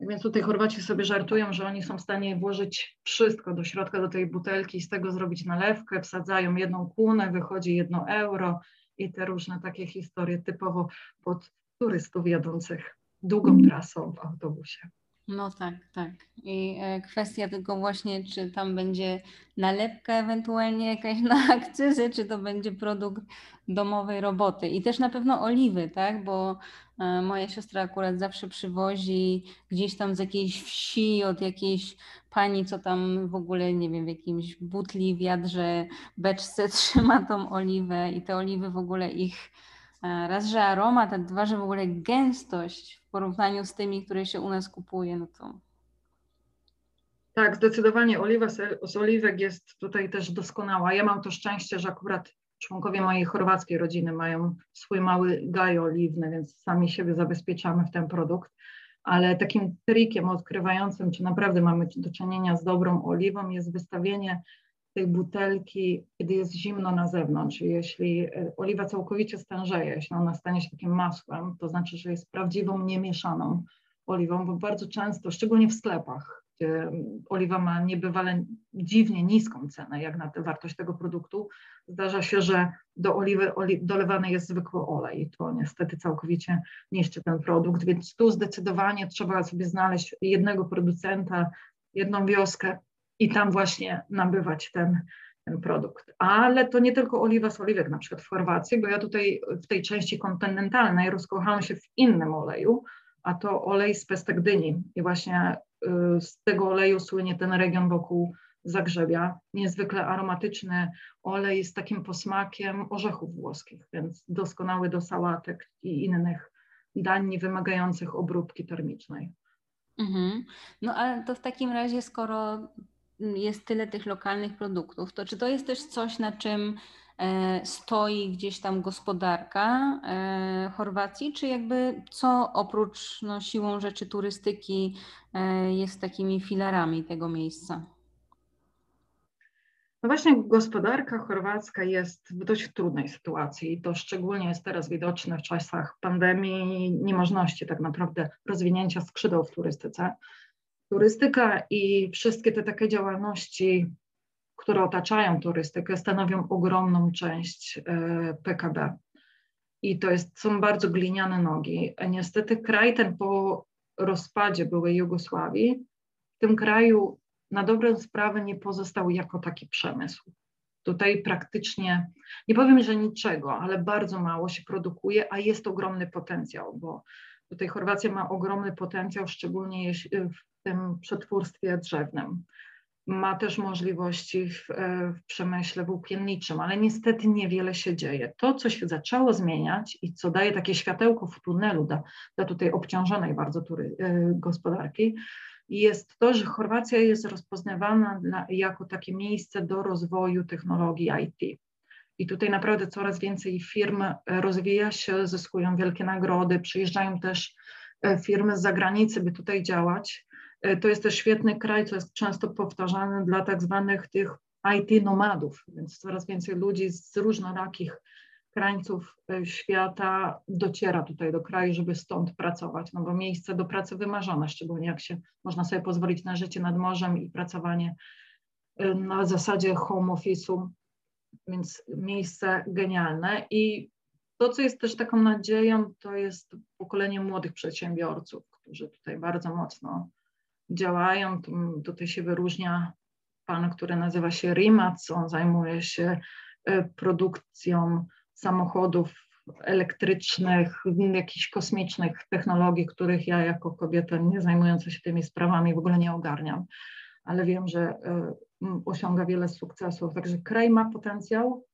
więc tutaj Chorwaci sobie żartują, że oni są w stanie włożyć wszystko do środka do tej butelki i z tego zrobić nalewkę, wsadzają jedną kunę, wychodzi jedno euro i te różne takie historie typowo pod turystów jadących długą mhm. trasą w autobusie. No tak, tak. I e, kwestia tylko właśnie, czy tam będzie nalepka ewentualnie jakaś na akcyzy, czy to będzie produkt domowej roboty. I też na pewno oliwy, tak? Bo e, moja siostra akurat zawsze przywozi gdzieś tam z jakiejś wsi, od jakiejś pani, co tam w ogóle, nie wiem, w jakimś butli, wiadrze, beczce trzyma tą oliwę i te oliwy w ogóle ich raz, że aromat, a dwa, że w ogóle gęstość w porównaniu z tymi, które się u nas kupuje, no to... Tak, zdecydowanie oliwa z oliwek jest tutaj też doskonała. Ja mam to szczęście, że akurat członkowie mojej chorwackiej rodziny mają swój mały gaj oliwny, więc sami siebie zabezpieczamy w ten produkt. Ale takim trikiem odkrywającym, czy naprawdę mamy do czynienia z dobrą oliwą, jest wystawienie tej butelki, kiedy jest zimno na zewnątrz. Jeśli e, oliwa całkowicie stężeje, jeśli ona stanie się takim masłem, to znaczy, że jest prawdziwą, niemieszaną oliwą, bo bardzo często, szczególnie w sklepach, gdzie oliwa ma niebywale dziwnie niską cenę, jak na tę wartość tego produktu, zdarza się, że do oliwy oli dolewany jest zwykły olej. To niestety całkowicie niszczy ten produkt, więc tu zdecydowanie trzeba sobie znaleźć jednego producenta, jedną wioskę, i tam właśnie nabywać ten, ten produkt. Ale to nie tylko oliwa z oliwek, na przykład w Chorwacji, bo ja tutaj w tej części kontynentalnej rozkochałam się w innym oleju, a to olej z pestek dyni. I właśnie y, z tego oleju słynie ten region wokół Zagrzebia. Niezwykle aromatyczny olej z takim posmakiem orzechów włoskich, więc doskonały do sałatek i innych dań wymagających obróbki termicznej. Mhm. No ale to w takim razie, skoro jest tyle tych lokalnych produktów, to czy to jest też coś, na czym e, stoi gdzieś tam gospodarka e, Chorwacji, czy jakby co oprócz no, siłą rzeczy turystyki e, jest takimi filarami tego miejsca? No właśnie gospodarka chorwacka jest w dość trudnej sytuacji i to szczególnie jest teraz widoczne w czasach pandemii, niemożności tak naprawdę rozwinięcia skrzydeł w turystyce. Turystyka i wszystkie te takie działalności, które otaczają turystykę, stanowią ogromną część PKB. I to jest, są bardzo gliniane nogi. Niestety kraj ten po rozpadzie byłej Jugosławii, w tym kraju na dobrą sprawę nie pozostał jako taki przemysł. Tutaj praktycznie, nie powiem, że niczego, ale bardzo mało się produkuje, a jest ogromny potencjał, bo tutaj Chorwacja ma ogromny potencjał, szczególnie w tym przetwórstwie drzewnym. Ma też możliwości w, w przemyśle włókienniczym, ale niestety niewiele się dzieje. To, co się zaczęło zmieniać i co daje takie światełko w tunelu dla, dla tutaj obciążonej bardzo tury, gospodarki, jest to, że Chorwacja jest rozpoznawana dla, jako takie miejsce do rozwoju technologii IT. I tutaj naprawdę coraz więcej firm e, rozwija się, zyskują wielkie nagrody, przyjeżdżają też e, firmy z zagranicy, by tutaj działać. E, to jest też świetny kraj, co jest często powtarzane dla tak zwanych tych IT nomadów, więc coraz więcej ludzi z różnorakich krańców świata dociera tutaj do kraju, żeby stąd pracować, no bo miejsce do pracy wymarzone, szczególnie jak się można sobie pozwolić na życie nad morzem i pracowanie na zasadzie home office'u, więc miejsce genialne. I to, co jest też taką nadzieją, to jest pokolenie młodych przedsiębiorców, którzy tutaj bardzo mocno działają. Tutaj się wyróżnia pan, który nazywa się Rimac, on zajmuje się e, produkcją samochodów elektrycznych, jakichś kosmicznych technologii, których ja jako kobieta nie zajmująca się tymi sprawami w ogóle nie ogarniam, ale wiem, że e, osiąga wiele sukcesów. Także kraj ma potencjał,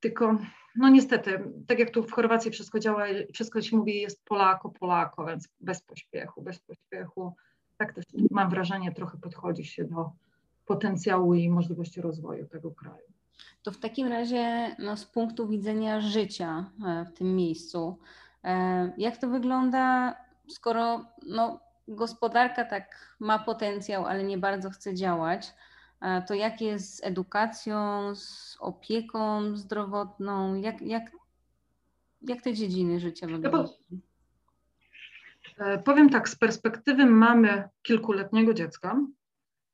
tylko no niestety, tak jak tu w Chorwacji wszystko działa, wszystko się mówi jest Polako, Polako, więc bez pośpiechu, bez pośpiechu. Tak też mam wrażenie, trochę podchodzi się do potencjału i możliwości rozwoju tego kraju to w takim razie no, z punktu widzenia życia e, w tym miejscu, e, jak to wygląda, skoro no, gospodarka tak ma potencjał, ale nie bardzo chce działać, to jak jest z edukacją, z opieką zdrowotną, jak, jak, jak te dziedziny życia wyglądają? Powiem tak, z perspektywy mamy kilkuletniego dziecka,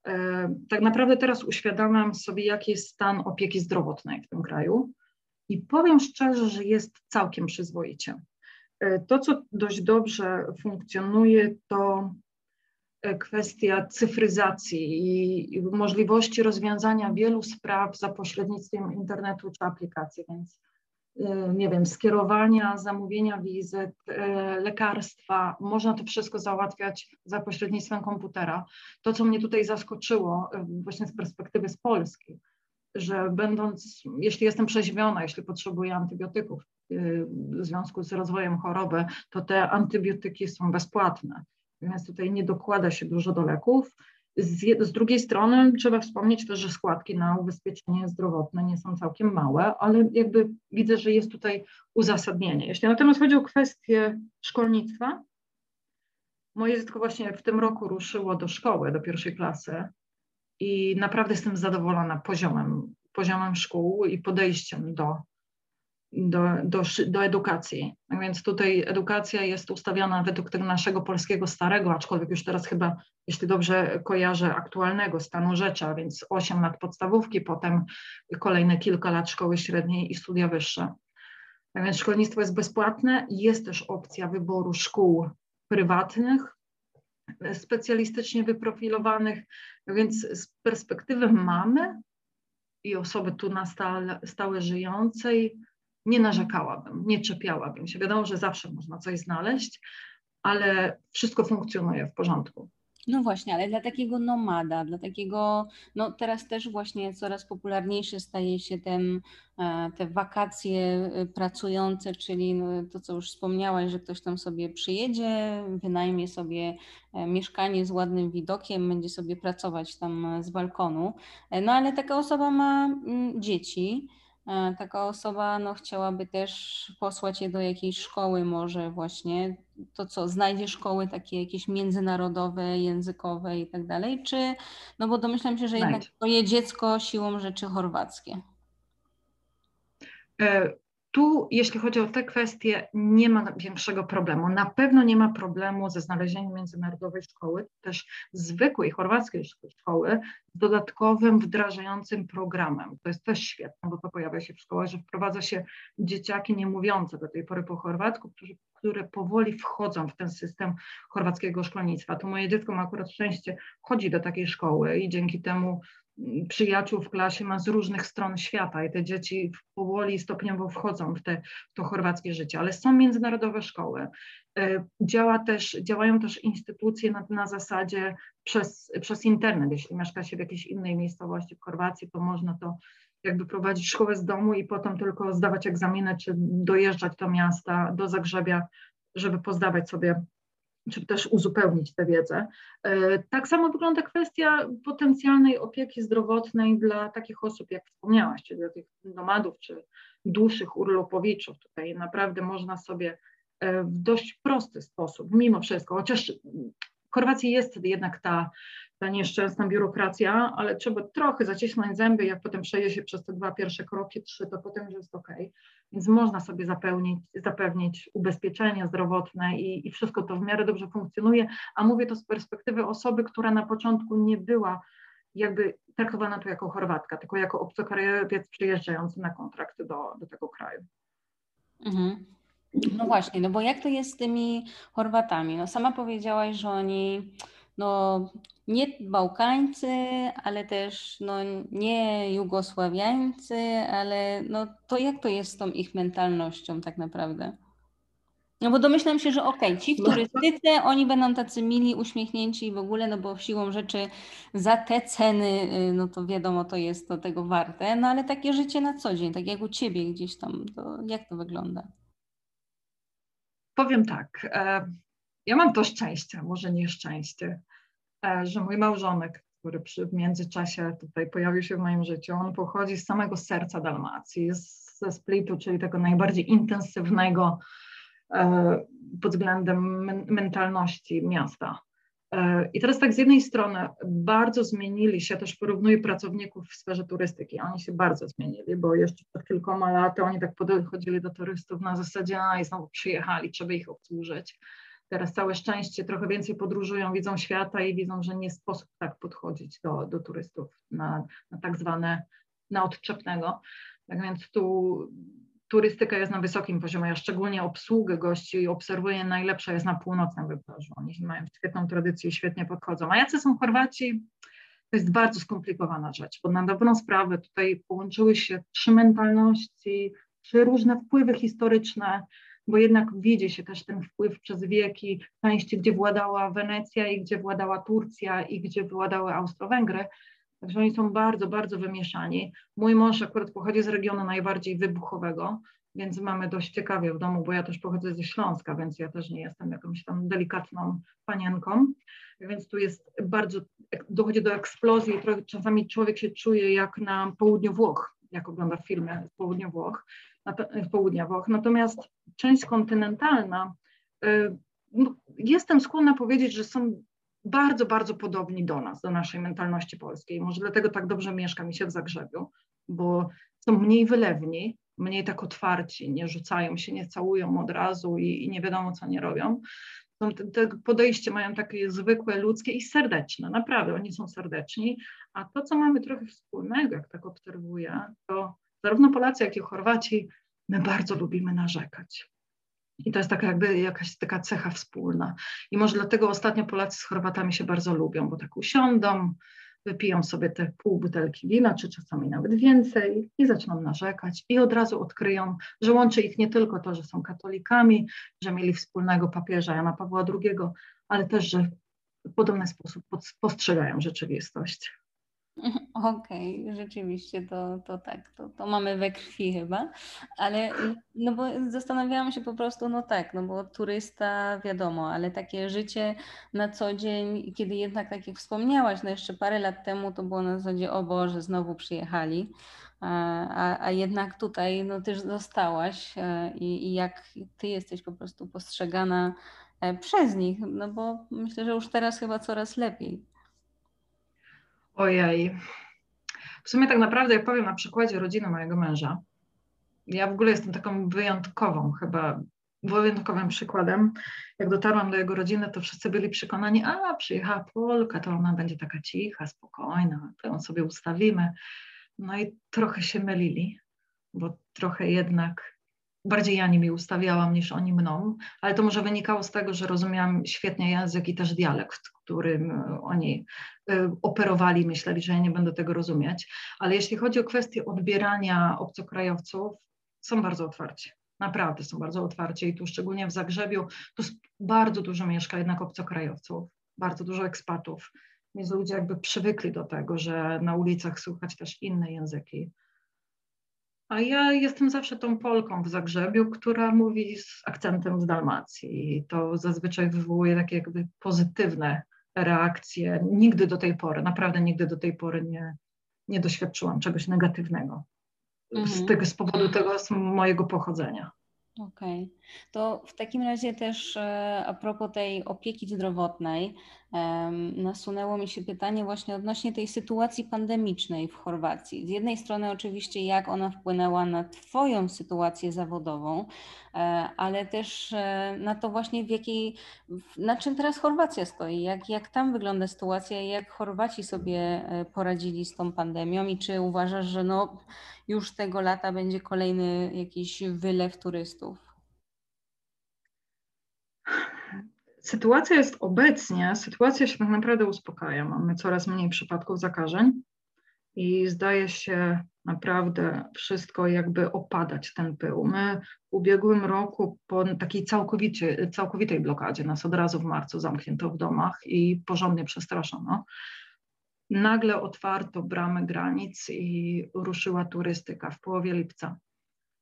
E, tak naprawdę teraz uświadamiam sobie, jaki jest stan opieki zdrowotnej w tym kraju i powiem szczerze, że jest całkiem przyzwoicie. E, to, co dość dobrze funkcjonuje, to e, kwestia cyfryzacji i możliwości rozwiązania wielu spraw za pośrednictwem internetu czy aplikacji, więc Y, nie wiem, skierowania, zamówienia wizyt, y, lekarstwa, można to wszystko załatwiać za pośrednictwem komputera. To, co mnie tutaj zaskoczyło, właśnie z perspektywy z Polski, że będąc, jeśli jestem przeziębiona, jeśli potrzebuję antybiotyków w związku z rozwojem choroby, to te antybiotyki są bezpłatne. Więc tutaj nie dokłada się dużo do leków z, z, drugiej strony trzeba wspomnieć też, że składki na ubezpieczenie zdrowotne nie są całkiem małe, ale jakby widzę, że jest tutaj uzasadnienie. Jeśli natomiast chodzi o kwestię szkolnictwa, moje dziecko właśnie w tym roku ruszyło do szkoły, do pierwszej klasy i naprawdę jestem zadowolona poziomem, poziomem szkół i podejściem do, do, do, do edukacji. Tak więc tutaj edukacja jest ustawiona według tego naszego polskiego starego, aczkolwiek już teraz chyba, jeśli dobrze kojarzę, aktualnego stanu rzeczy, a więc 8 lat podstawówki, potem kolejne kilka lat szkoły średniej i studia wyższe. Tak więc szkolnictwo jest bezpłatne, jest też opcja wyboru szkół prywatnych, specjalistycznie wyprofilowanych, więc z perspektywy mamy i osoby tu na stale, stałe żyjącej, nie narzekałabym, nie czepiałabym się. Wiadomo, że zawsze można coś znaleźć, ale wszystko funkcjonuje w porządku. No właśnie, ale dla takiego nomada, dla takiego, no teraz też właśnie coraz popularniejszy staje się ten, e, te wakacje e, pracujące, czyli no to, co już wspomniałaś, że ktoś tam sobie przyjedzie, wynajmie sobie e, mieszkanie z ładnym widokiem, będzie sobie pracować tam z balkonu. No ale taka osoba ma mm, dzieci taka osoba no, chciałaby też posłać je do jakiejś szkoły może właśnie, to co, znajdzie szkoły takie jakieś międzynarodowe, językowe i tak dalej, czy, no bo domyślam się, że jednak twoje dziecko siłą rzeczy chorwackie. Tu, jeśli chodzi o te kwestie, nie ma większego problemu. Na pewno nie ma problemu ze znalezieniem międzynarodowej szkoły, też zwykłej chorwackiej szkoły z dodatkowym wdrażającym programem. To jest też świetne, bo to pojawia się w szkołach, że wprowadza się dzieciaki niemówiące do tej pory po chorwacku, którzy, które powoli wchodzą w ten system chorwackiego szkolnictwa. Tu moje dziecko ma akurat szczęście, chodzi do takiej szkoły i dzięki temu przyjaciół w klasie ma z różnych stron świata i te dzieci powoli, stopniowo wchodzą w, te, w to chorwackie życie, ale są międzynarodowe szkoły. E, działa też, działają też instytucje na, na zasadzie przez, przez internet. Jeśli mieszka się w jakiejś innej miejscowości w Chorwacji, to można to jakby prowadzić szkołę z domu i potem tylko zdawać egzaminy, czy dojeżdżać do miasta, do Zagrzebia, żeby pozdawać sobie czy też uzupełnić tę wiedzę. E, tak samo wygląda kwestia potencjalnej opieki zdrowotnej dla takich osób, jak wspomniałaś, czyli dla tych nomadów czy dłuższych urlopowiczów. Tutaj naprawdę można sobie e, w dość prosty sposób, mimo wszystko, chociaż w Chorwacji jest jednak ta, ta nieszczęsna biurokracja, ale trzeba trochę zacisnąć zęby, jak potem przejdzie się przez te dwa pierwsze kroki, trzy, to potem już jest ok. Więc można sobie zapewnić, zapewnić ubezpieczenie zdrowotne i, i wszystko to w miarę dobrze funkcjonuje, a mówię to z perspektywy osoby, która na początku nie była jakby traktowana tu jako Chorwatka, tylko jako obcokrajowiec przyjeżdżający na kontrakty do, do tego kraju. Mhm. No właśnie, no bo jak to jest z tymi Chorwatami? No sama powiedziałaś, że oni no, nie Bałkańcy, ale też no, nie Jugosławiańcy, ale no, to jak to jest z tą ich mentalnością tak naprawdę? No bo domyślam się, że okej, okay, ci w no turystyce, oni będą tacy mili, uśmiechnięci i w ogóle, no bo siłą rzeczy za te ceny, y, no to wiadomo, to jest to tego warte, no ale takie życie na co dzień, tak jak u Ciebie gdzieś tam, to jak to wygląda? Powiem tak, e, ja mam to szczęście, może nieszczęście, że mój małżonek, który przy, w międzyczasie tutaj pojawił się w moim życiu, on pochodzi z samego serca Dalmacji, ze Splitu, czyli tego najbardziej intensywnego e, pod względem mentalności miasta. E, I teraz tak z jednej strony bardzo zmienili się, też porównuję pracowników w sferze turystyki, oni się bardzo zmienili, bo jeszcze przed kilkoma laty oni tak podchodzili do turystów na zasadzie, a i znowu przyjechali, trzeba ich obsłużyć. Teraz całe szczęście trochę więcej podróżują, widzą świata i widzą, że nie sposób tak podchodzić do, do turystów na, na tak zwane, na odczepnego. Tak więc tu turystyka jest na wysokim poziomie, a szczególnie obsługę gości obserwuję najlepsza jest na północnym wybrzeżu. Oni mają świetną tradycję i świetnie podchodzą. A jacy są Chorwaci? To jest bardzo skomplikowana rzecz, bo na dobrą sprawę tutaj połączyły się trzy mentalności, trzy różne wpływy historyczne, bo jednak widzi się też ten wpływ przez wieki części, gdzie władała Wenecja i gdzie władała Turcja i gdzie władały Austro-Węgry. Także oni są bardzo, bardzo wymieszani. Mój mąż akurat pochodzi z regionu najbardziej wybuchowego, więc mamy dość ciekawie w domu, bo ja też pochodzę ze Śląska, więc ja też nie jestem jakąś tam delikatną panienką. Więc tu jest bardzo, dochodzi do eksplozji, czasami człowiek się czuje jak na południu Włoch, jak ogląda filmy z południa Włoch, w południa Włoch. Natomiast część kontynentalna, y, jestem skłonna powiedzieć, że są bardzo, bardzo podobni do nas, do naszej mentalności polskiej. Może dlatego tak dobrze mieszka mi się w Zagrzebiu, bo są mniej wylewni, mniej tak otwarci, nie rzucają się, nie całują od razu i, i nie wiadomo, co nie robią. Te, te podejście mają takie zwykłe, ludzkie i serdeczne, naprawdę, oni są serdeczni, a to, co mamy trochę wspólnego, jak tak obserwuję, to zarówno Polacy, jak i Chorwaci, my bardzo lubimy narzekać. I to jest taka jakby jakaś taka cecha wspólna. I może dlatego ostatnio Polacy z Chorwatami się bardzo lubią, bo tak usiądą, wypiją sobie te pół butelki wina, czy czasami nawet więcej i zaczną narzekać i od razu odkryją, że łączy ich nie tylko to, że są katolikami, że mieli wspólnego papieża Jana Pawła II, ale też, że w podobny sposób postrzegają rzeczywistość. Okej, okay, rzeczywiście to, to tak, to, to mamy we krwi chyba, ale no bo zastanawiałam się po prostu, no tak, no bo turysta wiadomo, ale takie życie na co dzień, kiedy jednak tak jak wspomniałaś, no jeszcze parę lat temu to było na zasadzie, o Boże, znowu przyjechali, a, a jednak tutaj no też zostałaś e, i, i jak ty jesteś po prostu postrzegana e, przez nich, no bo myślę, że już teraz chyba coraz lepiej. Ojej. W sumie tak naprawdę, jak powiem na przykładzie rodziny mojego męża, ja w ogóle jestem taką wyjątkową chyba, wyjątkowym przykładem. Jak dotarłam do jego rodziny, to wszyscy byli przekonani, a przyjechała Polka, to ona będzie taka cicha, spokojna, to ją sobie ustawimy. No i trochę się mylili, bo trochę jednak bardziej ja nimi ustawiałam niż oni mną, ale to może wynikało z tego, że rozumiałam świetnie język i też dialekt, którym e, oni e, operowali, myśleli, że ja nie będę tego rozumieć. Ale jeśli chodzi o kwestię odbierania obcokrajowców, są bardzo otwarci. Naprawdę są bardzo otwarci i tu szczególnie w Zagrzebiu, tu bardzo dużo mieszka jednak obcokrajowców, bardzo dużo ekspatów. Więc ludzie jakby przywykli do tego, że na ulicach słychać też inne języki. A ja jestem zawsze tą Polką w Zagrzebiu, która mówi z akcentem z Dalmacji. I to zazwyczaj wywołuje takie jakby pozytywne reakcje. Nigdy do tej pory, naprawdę nigdy do tej pory nie, nie doświadczyłam czegoś negatywnego. Mhm. Z, tego, z powodu tego z mojego pochodzenia. Okej. Okay. To w takim razie też e, a propos tej opieki zdrowotnej, nasunęło mi się pytanie właśnie odnośnie tej sytuacji pandemicznej w Chorwacji. Z jednej strony oczywiście jak ona wpłynęła na Twoją sytuację zawodową, e, ale też e, na to właśnie w jakiej, na czym teraz Chorwacja stoi, jak, jak tam wygląda sytuacja, jak Chorwaci sobie poradzili z tą pandemią i czy uważasz, że no już tego lata będzie kolejny jakiś wylew turystów? Sytuacja jest obecnie, sytuacja się tak naprawdę uspokaja. Mamy coraz mniej przypadków zakażeń i zdaje się naprawdę wszystko jakby opadać ten pył. My w ubiegłym roku po takiej całkowicie, całkowitej blokadzie nas od razu w marcu zamknięto w domach i porządnie przestraszono nagle otwarto bramy granic i ruszyła turystyka w połowie lipca.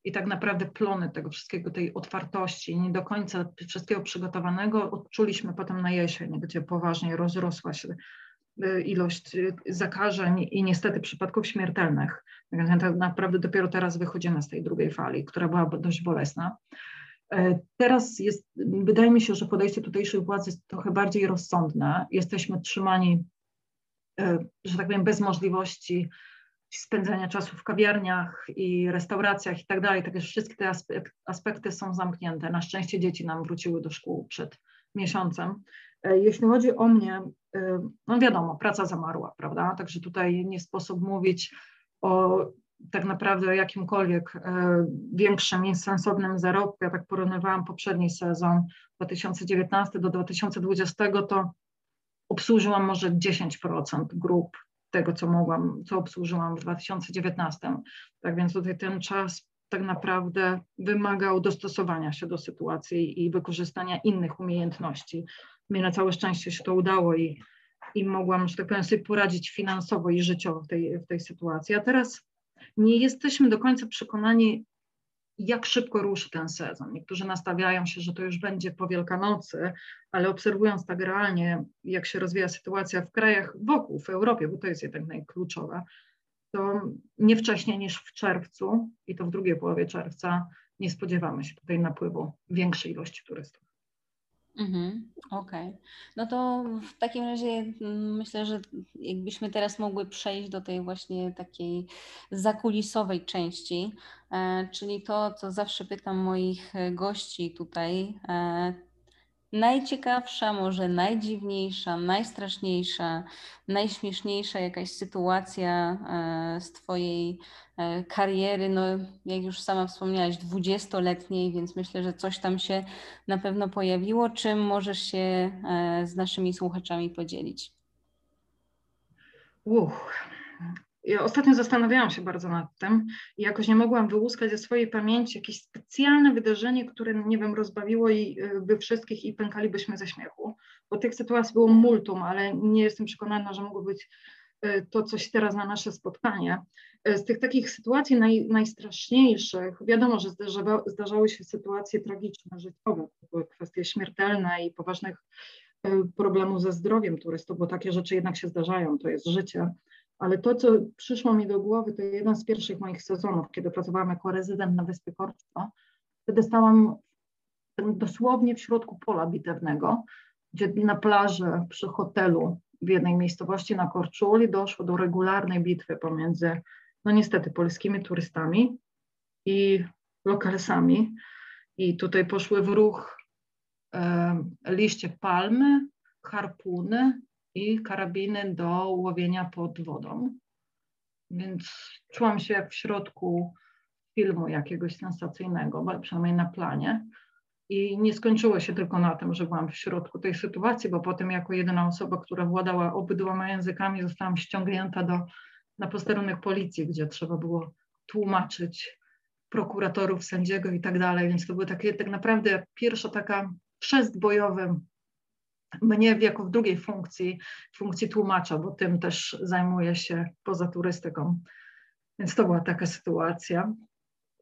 I tak naprawdę plony tego wszystkiego, tej otwartości, nie do końca wszystkiego przygotowanego odczuliśmy potem na jesień, gdzie poważnie rozrosła się y, ilość y, zakażeń i niestety przypadków śmiertelnych. Tak naprawdę dopiero teraz wychodzimy z tej drugiej fali, która była dość bolesna. E, teraz jest, wydaje mi się, że podejście tutejszych władz jest trochę bardziej rozsądne. Jesteśmy trzymani E, że tak powiem, bez możliwości spędzania czasu w kawiarniach i restauracjach i tak dalej. Takie wszystkie te aspekty są zamknięte. Na szczęście dzieci nam wróciły do szkół przed miesiącem. E, jeśli chodzi o mnie, e, no wiadomo, praca zamarła, prawda? Także tutaj nie sposób mówić o tak naprawdę jakimkolwiek większym, sensownym zarobku. Ja tak porównywałam poprzedni sezon 2019 do 2020, to obsłużyłam może 10% grup tego, co mogłam, co obsłużyłam w 2019. Tak więc tutaj ten czas tak naprawdę wymagał dostosowania się do sytuacji i wykorzystania innych umiejętności. Mi na całe szczęście się to udało i, i mogłam, że tak powiem, sobie poradzić finansowo i życiowo w tej, w tej sytuacji. A teraz nie jesteśmy do końca przekonani, jak szybko ruszy ten sezon. Niektórzy nastawiają się, że to już będzie po Wielkanocy, ale obserwując tak realnie, jak się rozwija sytuacja w krajach wokół, w Europie, bo to jest jednak najkluczowe, to nie wcześniej niż w czerwcu i to w drugiej połowie czerwca nie spodziewamy się tutaj napływu większej ilości turystów. Mhm, Okej. Okay. No to w takim razie mm, myślę, że jakbyśmy teraz mogły przejść do tej właśnie takiej zakulisowej części, e, czyli to, co zawsze pytam moich e, gości tutaj, e, najciekawsza, może najdziwniejsza, najstraszniejsza, najśmieszniejsza jakaś sytuacja e, z Twojej e, kariery, no jak już sama wspomniałaś, dwudziestoletniej, więc myślę, że coś tam się na pewno pojawiło. Czym możesz się e, z naszymi słuchaczami podzielić? Uch, ja ostatnio zastanawiałam się bardzo nad tym i jakoś nie mogłam wyłuskać ze swojej pamięci jakieś specjalne wydarzenie, które, nie wiem, rozbawiło i y, by wszystkich i pękalibyśmy ze śmiechu. Bo tych sytuacji było multum, ale nie jestem przekonana, że mogło być y, to coś teraz na nasze spotkanie. Y, z tych takich sytuacji naj, najstraszniejszych, wiadomo, że zdarzały, się sytuacje tragiczne, życiowe, były kwestie śmiertelne i poważnych problemów ze zdrowiem turystów, bo takie rzeczy jednak się zdarzają, to jest życie ale to, co przyszło mi do głowy, to jeden z pierwszych moich sezonów, kiedy pracowałam jako rezydent na Wyspie Korczno. Wtedy stałam dosłownie w środku pola bitewnego, gdzie na plaży przy hotelu w jednej miejscowości na Korczuli doszło do regularnej bitwy pomiędzy, no niestety, polskimi turystami i lokalsami. I tutaj poszły w ruch e, liście palmy, harpuny i karabiny do łowienia pod wodą. Więc czułam się jak w środku filmu jakiegoś sensacyjnego, przynajmniej na planie. I nie skończyło się tylko na tym, że byłam w środku tej sytuacji, bo potem jako jedyna osoba, która władała obydwoma językami, zostałam ściągnięta do, na posterunek policji, gdzie trzeba było tłumaczyć prokuratorów, sędziego i tak dalej. Więc to były takie tak naprawdę pierwsza taka chrzest bojowy mnie jako w drugiej funkcji, funkcji tłumacza, bo tym też zajmuję się poza turystyką. Więc to była taka sytuacja.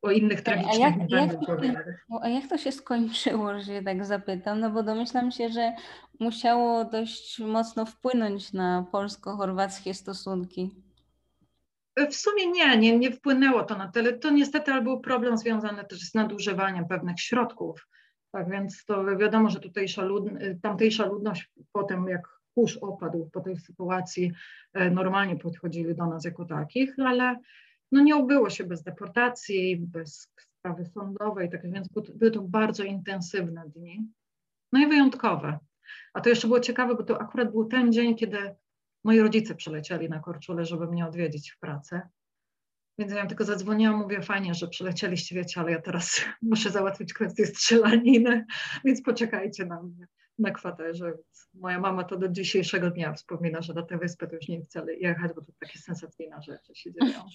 O innych tragicznych a jak, nie będę A jak to się skończyło, że się tak zapytam? No bo domyślam się, że musiało dość mocno wpłynąć na polsko-chorwackie stosunki. W sumie nie, nie, nie wpłynęło to na tyle. To niestety ale był problem związany też z nadużywaniem pewnych środków. Tak więc to wiadomo, że tutejsza lud, tamtejsza ludność potem jak kurz opadł po tej sytuacji, e, normalnie podchodzili do nas jako takich, ale no nie obyło się bez deportacji, bez sprawy sądowej, tak więc były to bardzo intensywne dni, no i wyjątkowe. A to jeszcze było ciekawe, bo to akurat był ten dzień, kiedy moi rodzice przylecieli na Korczule, żeby mnie odwiedzić w pracy. Więc ja tylko zadzwoniłam, mówię, fajnie, że przylecieliście, wiecie, ale ja teraz muszę załatwić kwestię strzelaniny, więc poczekajcie na mnie na kwaterze. Moja mama to do dzisiejszego dnia wspomina, że na tę wyspę to już nie chce jechać, bo to takie sensacyjne rzeczy się dzieją.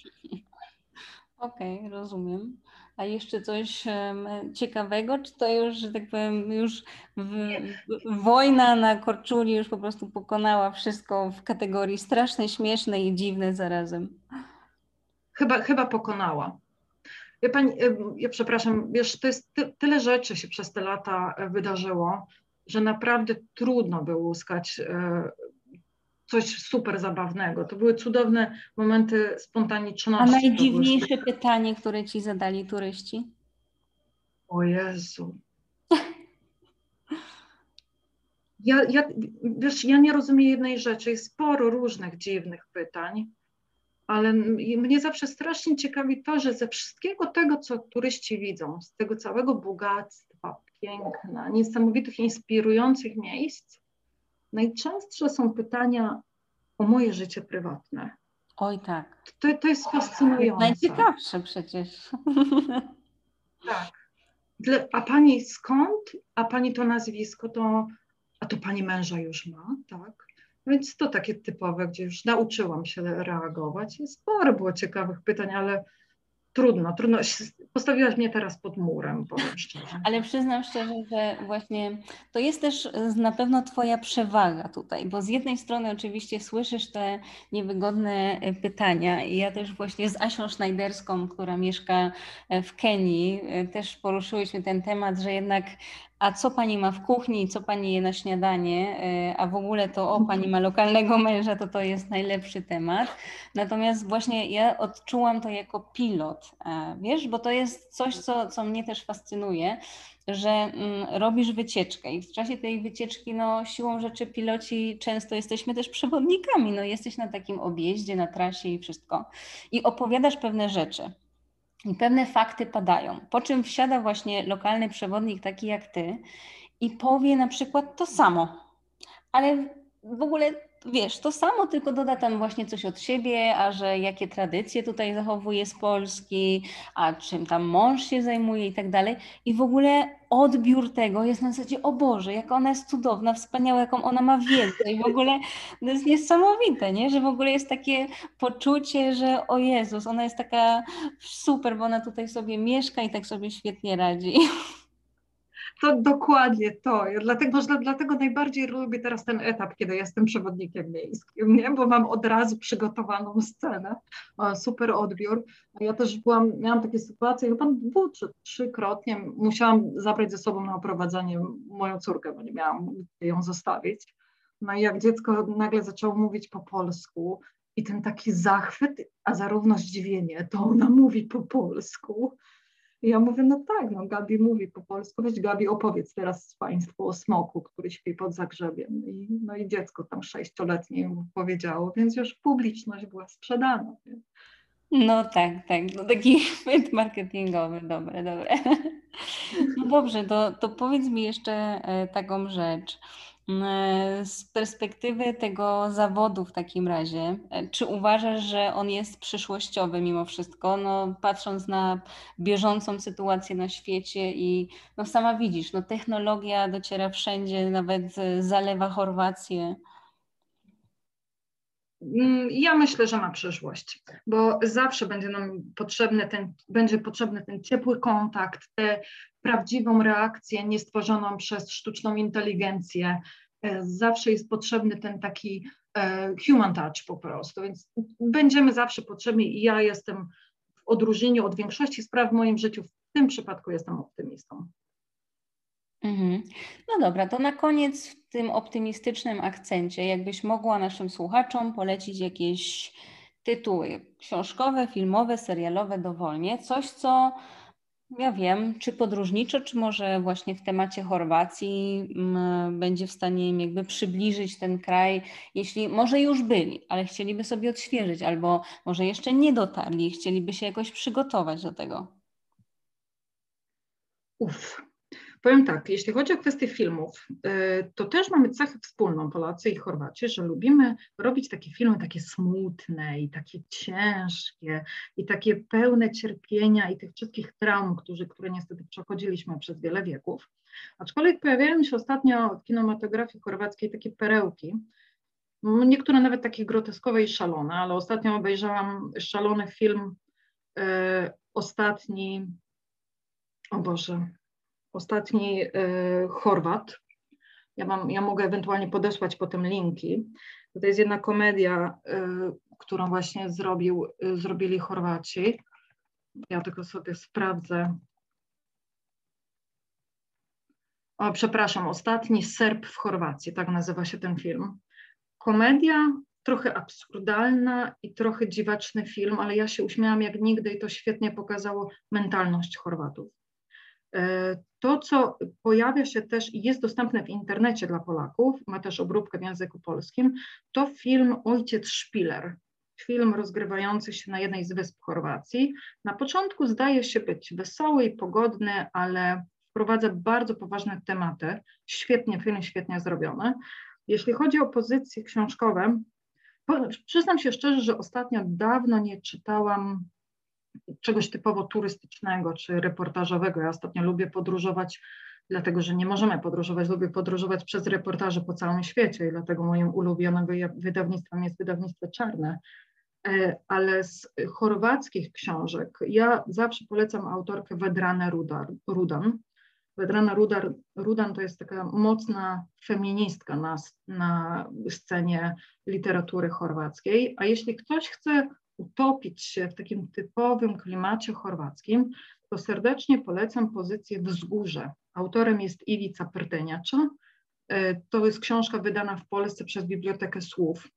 Okej, okay, rozumiem. A jeszcze coś um, ciekawego, czy to już, że tak powiem, już w, w, wojna na Korczuli już po prostu pokonała wszystko w kategorii straszne, śmieszne i dziwne zarazem? Chyba, chyba pokonała. Ja, pani, ja przepraszam, wiesz, to jest ty, tyle rzeczy się przez te lata e, wydarzyło, że naprawdę trudno było uzyskać e, coś super zabawnego. To były cudowne momenty spontaniczności. A najdziwniejsze pytanie, które ci zadali turyści? O Jezu. Ja, ja, wiesz, ja nie rozumiem jednej rzeczy. Jest sporo różnych dziwnych pytań, ale mnie zawsze strasznie ciekawi to, że ze wszystkiego tego, co turyści widzą, z tego całego bogactwa, piękna, niesamowitych, inspirujących miejsc, najczęstsze są pytania o moje życie prywatne. Oj tak. To, to jest fascynujące. Najciekawsze przecież. Tak. A pani skąd? A pani to nazwisko, to, a to pani męża już ma, tak? Więc to takie typowe, gdzie już nauczyłam się reagować. Sporo było ciekawych pytań, ale trudno, trudno. Postawiłaś mnie teraz pod murem, powiem szczerze. Ale przyznam szczerze, że właśnie to jest też na pewno Twoja przewaga tutaj, bo z jednej strony oczywiście słyszysz te niewygodne pytania i ja też właśnie z Asią Schneiderską, która mieszka w Kenii, też poruszyłyśmy ten temat, że jednak a co pani ma w kuchni, co pani je na śniadanie, e, a w ogóle to o, pani ma lokalnego męża, to to jest najlepszy temat. Natomiast właśnie ja odczułam to jako pilot, wiesz, bo to jest coś, co, co mnie też fascynuje, że mm, robisz wycieczkę i w czasie tej wycieczki, no siłą rzeczy piloci często jesteśmy też przewodnikami, no jesteś na takim objeździe, na trasie i wszystko i opowiadasz pewne rzeczy. I pewne fakty padają, po czym wsiada właśnie lokalny przewodnik taki jak ty i powie na przykład to samo, ale w ogóle wiesz, to samo, tylko doda tam właśnie coś od siebie, a że jakie tradycje tutaj zachowuje z Polski, a czym tam mąż się zajmuje i tak dalej. I w ogóle odbiór tego jest na zasadzie, o Boże, jak ona jest cudowna, wspaniała, jaką ona ma wiedzę i w ogóle to jest niesamowite, nie? że w ogóle jest takie poczucie, że o Jezus, ona jest taka super, bo ona tutaj sobie mieszka i tak sobie świetnie radzi. To dokładnie to. Ja dlatego, że dlatego najbardziej lubię teraz ten etap, kiedy jestem przewodnikiem miejskim, nie? bo mam od razu przygotowaną scenę, super odbiór. Ja też byłam, miałam takie sytuacje, chyba dwu czy trzykrotnie musiałam zabrać ze sobą na oprowadzanie moją córkę, bo nie miałam gdzie ją zostawić. No i jak dziecko nagle zaczęło mówić po polsku i ten taki zachwyt, a zarówno zdziwienie, to ona mówi po polsku, i ja mówię, no tak, no Gabi mówi po polsku, weź Gabi opowiedz teraz Państwu o smoku, który śpi pod Zagrzebiem. I, no i dziecko tam sześcioletnie powiedziało, więc już publiczność była sprzedana. No tak, tak. No taki chwyt marketingowy, dobre, dobre. No dobrze, to, to powiedz mi jeszcze e, taką rzecz. Mm, e, z perspektywy tego zawodu w takim razie, e, czy uważasz, że on jest przyszłościowy mimo wszystko? No, patrząc na bieżącą sytuację na świecie i no, sama widzisz, no, technologia dociera wszędzie, nawet zalewa Chorwację. Mm, ja myślę, że ma przyszłość, bo zawsze będzie nam potrzebny ten, będzie potrzebny ten ciepły kontakt, tę prawdziwą reakcję niestworzoną przez sztuczną inteligencję. E, zawsze jest potrzebny ten taki e, human touch po prostu, więc będziemy zawsze potrzebni i ja jestem w odróżnieniu od większości spraw w moim życiu, w tym przypadku jestem optymistą. Mhm. No dobra, to na koniec w tym optymistycznym akcencie, jakbyś mogła naszym słuchaczom polecić jakieś tytuły książkowe, filmowe, serialowe dowolnie, coś co ja wiem, czy podróżniczo, czy może właśnie w temacie Chorwacji m, mm, będzie w stanie im jakby przybliżyć ten kraj, jeśli może już byli, ale chcieliby sobie odświeżyć, albo może jeszcze nie dotarli chcieliby się jakoś przygotować do tego. Uff, Powiem tak, jeśli chodzi o kwestię filmów, y, to też mamy cechę wspólną Polacy i Chorwaci, że lubimy robić takie filmy takie smutne i takie ciężkie i takie pełne cierpienia i tych wszystkich traum, którzy, które niestety przechodziliśmy przez wiele wieków. Aczkolwiek pojawiają się ostatnio w kinematografii chorwackiej takie perełki, niektóre nawet takie groteskowe i szalone, ale ostatnio obejrzałam szalony film, y, ostatni, o Boże, ostatni e, Chorwat. Ja, mam, ja mogę ewentualnie podesłać potem linki. To jest jedna komedia, e, którą właśnie zrobił, e, zrobili Chorwaci. Ja tylko sobie sprawdzę. O, przepraszam, ostatni Serb w Chorwacji, tak nazywa się ten film. Komedia, trochę absurdalna i trochę dziwaczny film, ale ja się uśmiałam jak nigdy i to świetnie pokazało mentalność Chorwatów. E, to, co pojawia się też i jest dostępne w internecie dla Polaków, ma też obróbkę w języku polskim, to film Ojciec Szpiler. Film rozgrywający się na jednej z wysp Chorwacji. Na początku zdaje się być wesoły i pogodny, ale wprowadza bardzo poważne tematy. Świetnie, film świetnie zrobiony. Jeśli chodzi o pozycje książkowe, przyznam się szczerze, że ostatnio dawno nie czytałam czegoś typowo turystycznego czy reportażowego. Ja ostatnio lubię podróżować, dlatego że nie możemy podróżować, lubię podróżować przez reportaże po całym świecie i dlatego moim ulubionym wydawnictwem jest wydawnictwo Czarne. E, ale z chorwackich książek ja zawsze polecam autorkę Vedrane Rudan. Vedrana Rudan to jest taka mocna feministka na, na scenie literatury chorwackiej, a jeśli ktoś chce utopić się w takim typowym klimacie chorwackim, to serdecznie polecam pozycję Wzgórze. Autorem jest Iwica Prteniacza. E, to jest książka wydana w Polsce przez Bibliotekę Słów.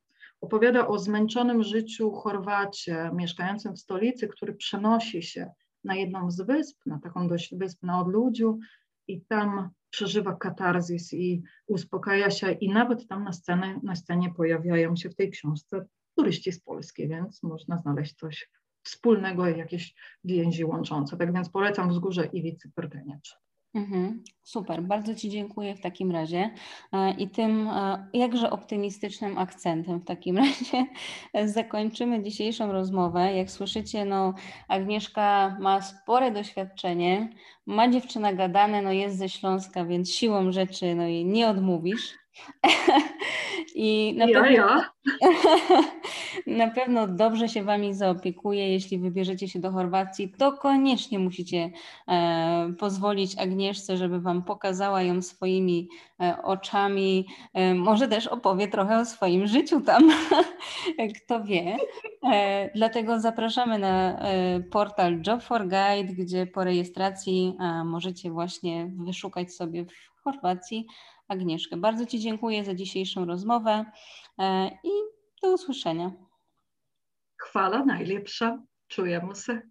Opowiada o zmęczonym życiu Chorwacie, mieszkającym w stolicy, który przenosi się na jedną z wysp, na taką dość wysp na odludziu i tam przeżywa katarzis i uspokaja się i nawet tam na, scenie, na scenie pojawiają się w tej książce turyści z Polski, więc można znaleźć coś wspólnego, jakieś więzi łączące. Tak więc polecam Wzgórze Iwicy Pyrtyniecz. Mhm, super, bardzo Ci dziękuję w takim razie e, i tym e, jakże optymistycznym akcentem w takim razie zakończymy dzisiejszą rozmowę. Jak słyszycie, no Agnieszka ma spore doświadczenie, ma dziewczyna gadane, no jest ze Śląska, więc siłą rzeczy no jej nie odmówisz. I na, ja, pewno, ja. na pewno dobrze się Wami zaopiekuje. Jeśli wybierzecie się do Chorwacji, to koniecznie musicie e, pozwolić Agnieszce, żeby Wam pokazała ją swoimi e, oczami. E, może też opowie trochę o swoim życiu tam, kto wie. E, dlatego zapraszamy na e, portal Job for Guide, gdzie po rejestracji możecie właśnie wyszukać sobie w Chorwacji Agnieszkę. Bardzo Ci dziękuję za dzisiejszą rozmowę i do usłyszenia. Chwala najlepsza. Czujemy się.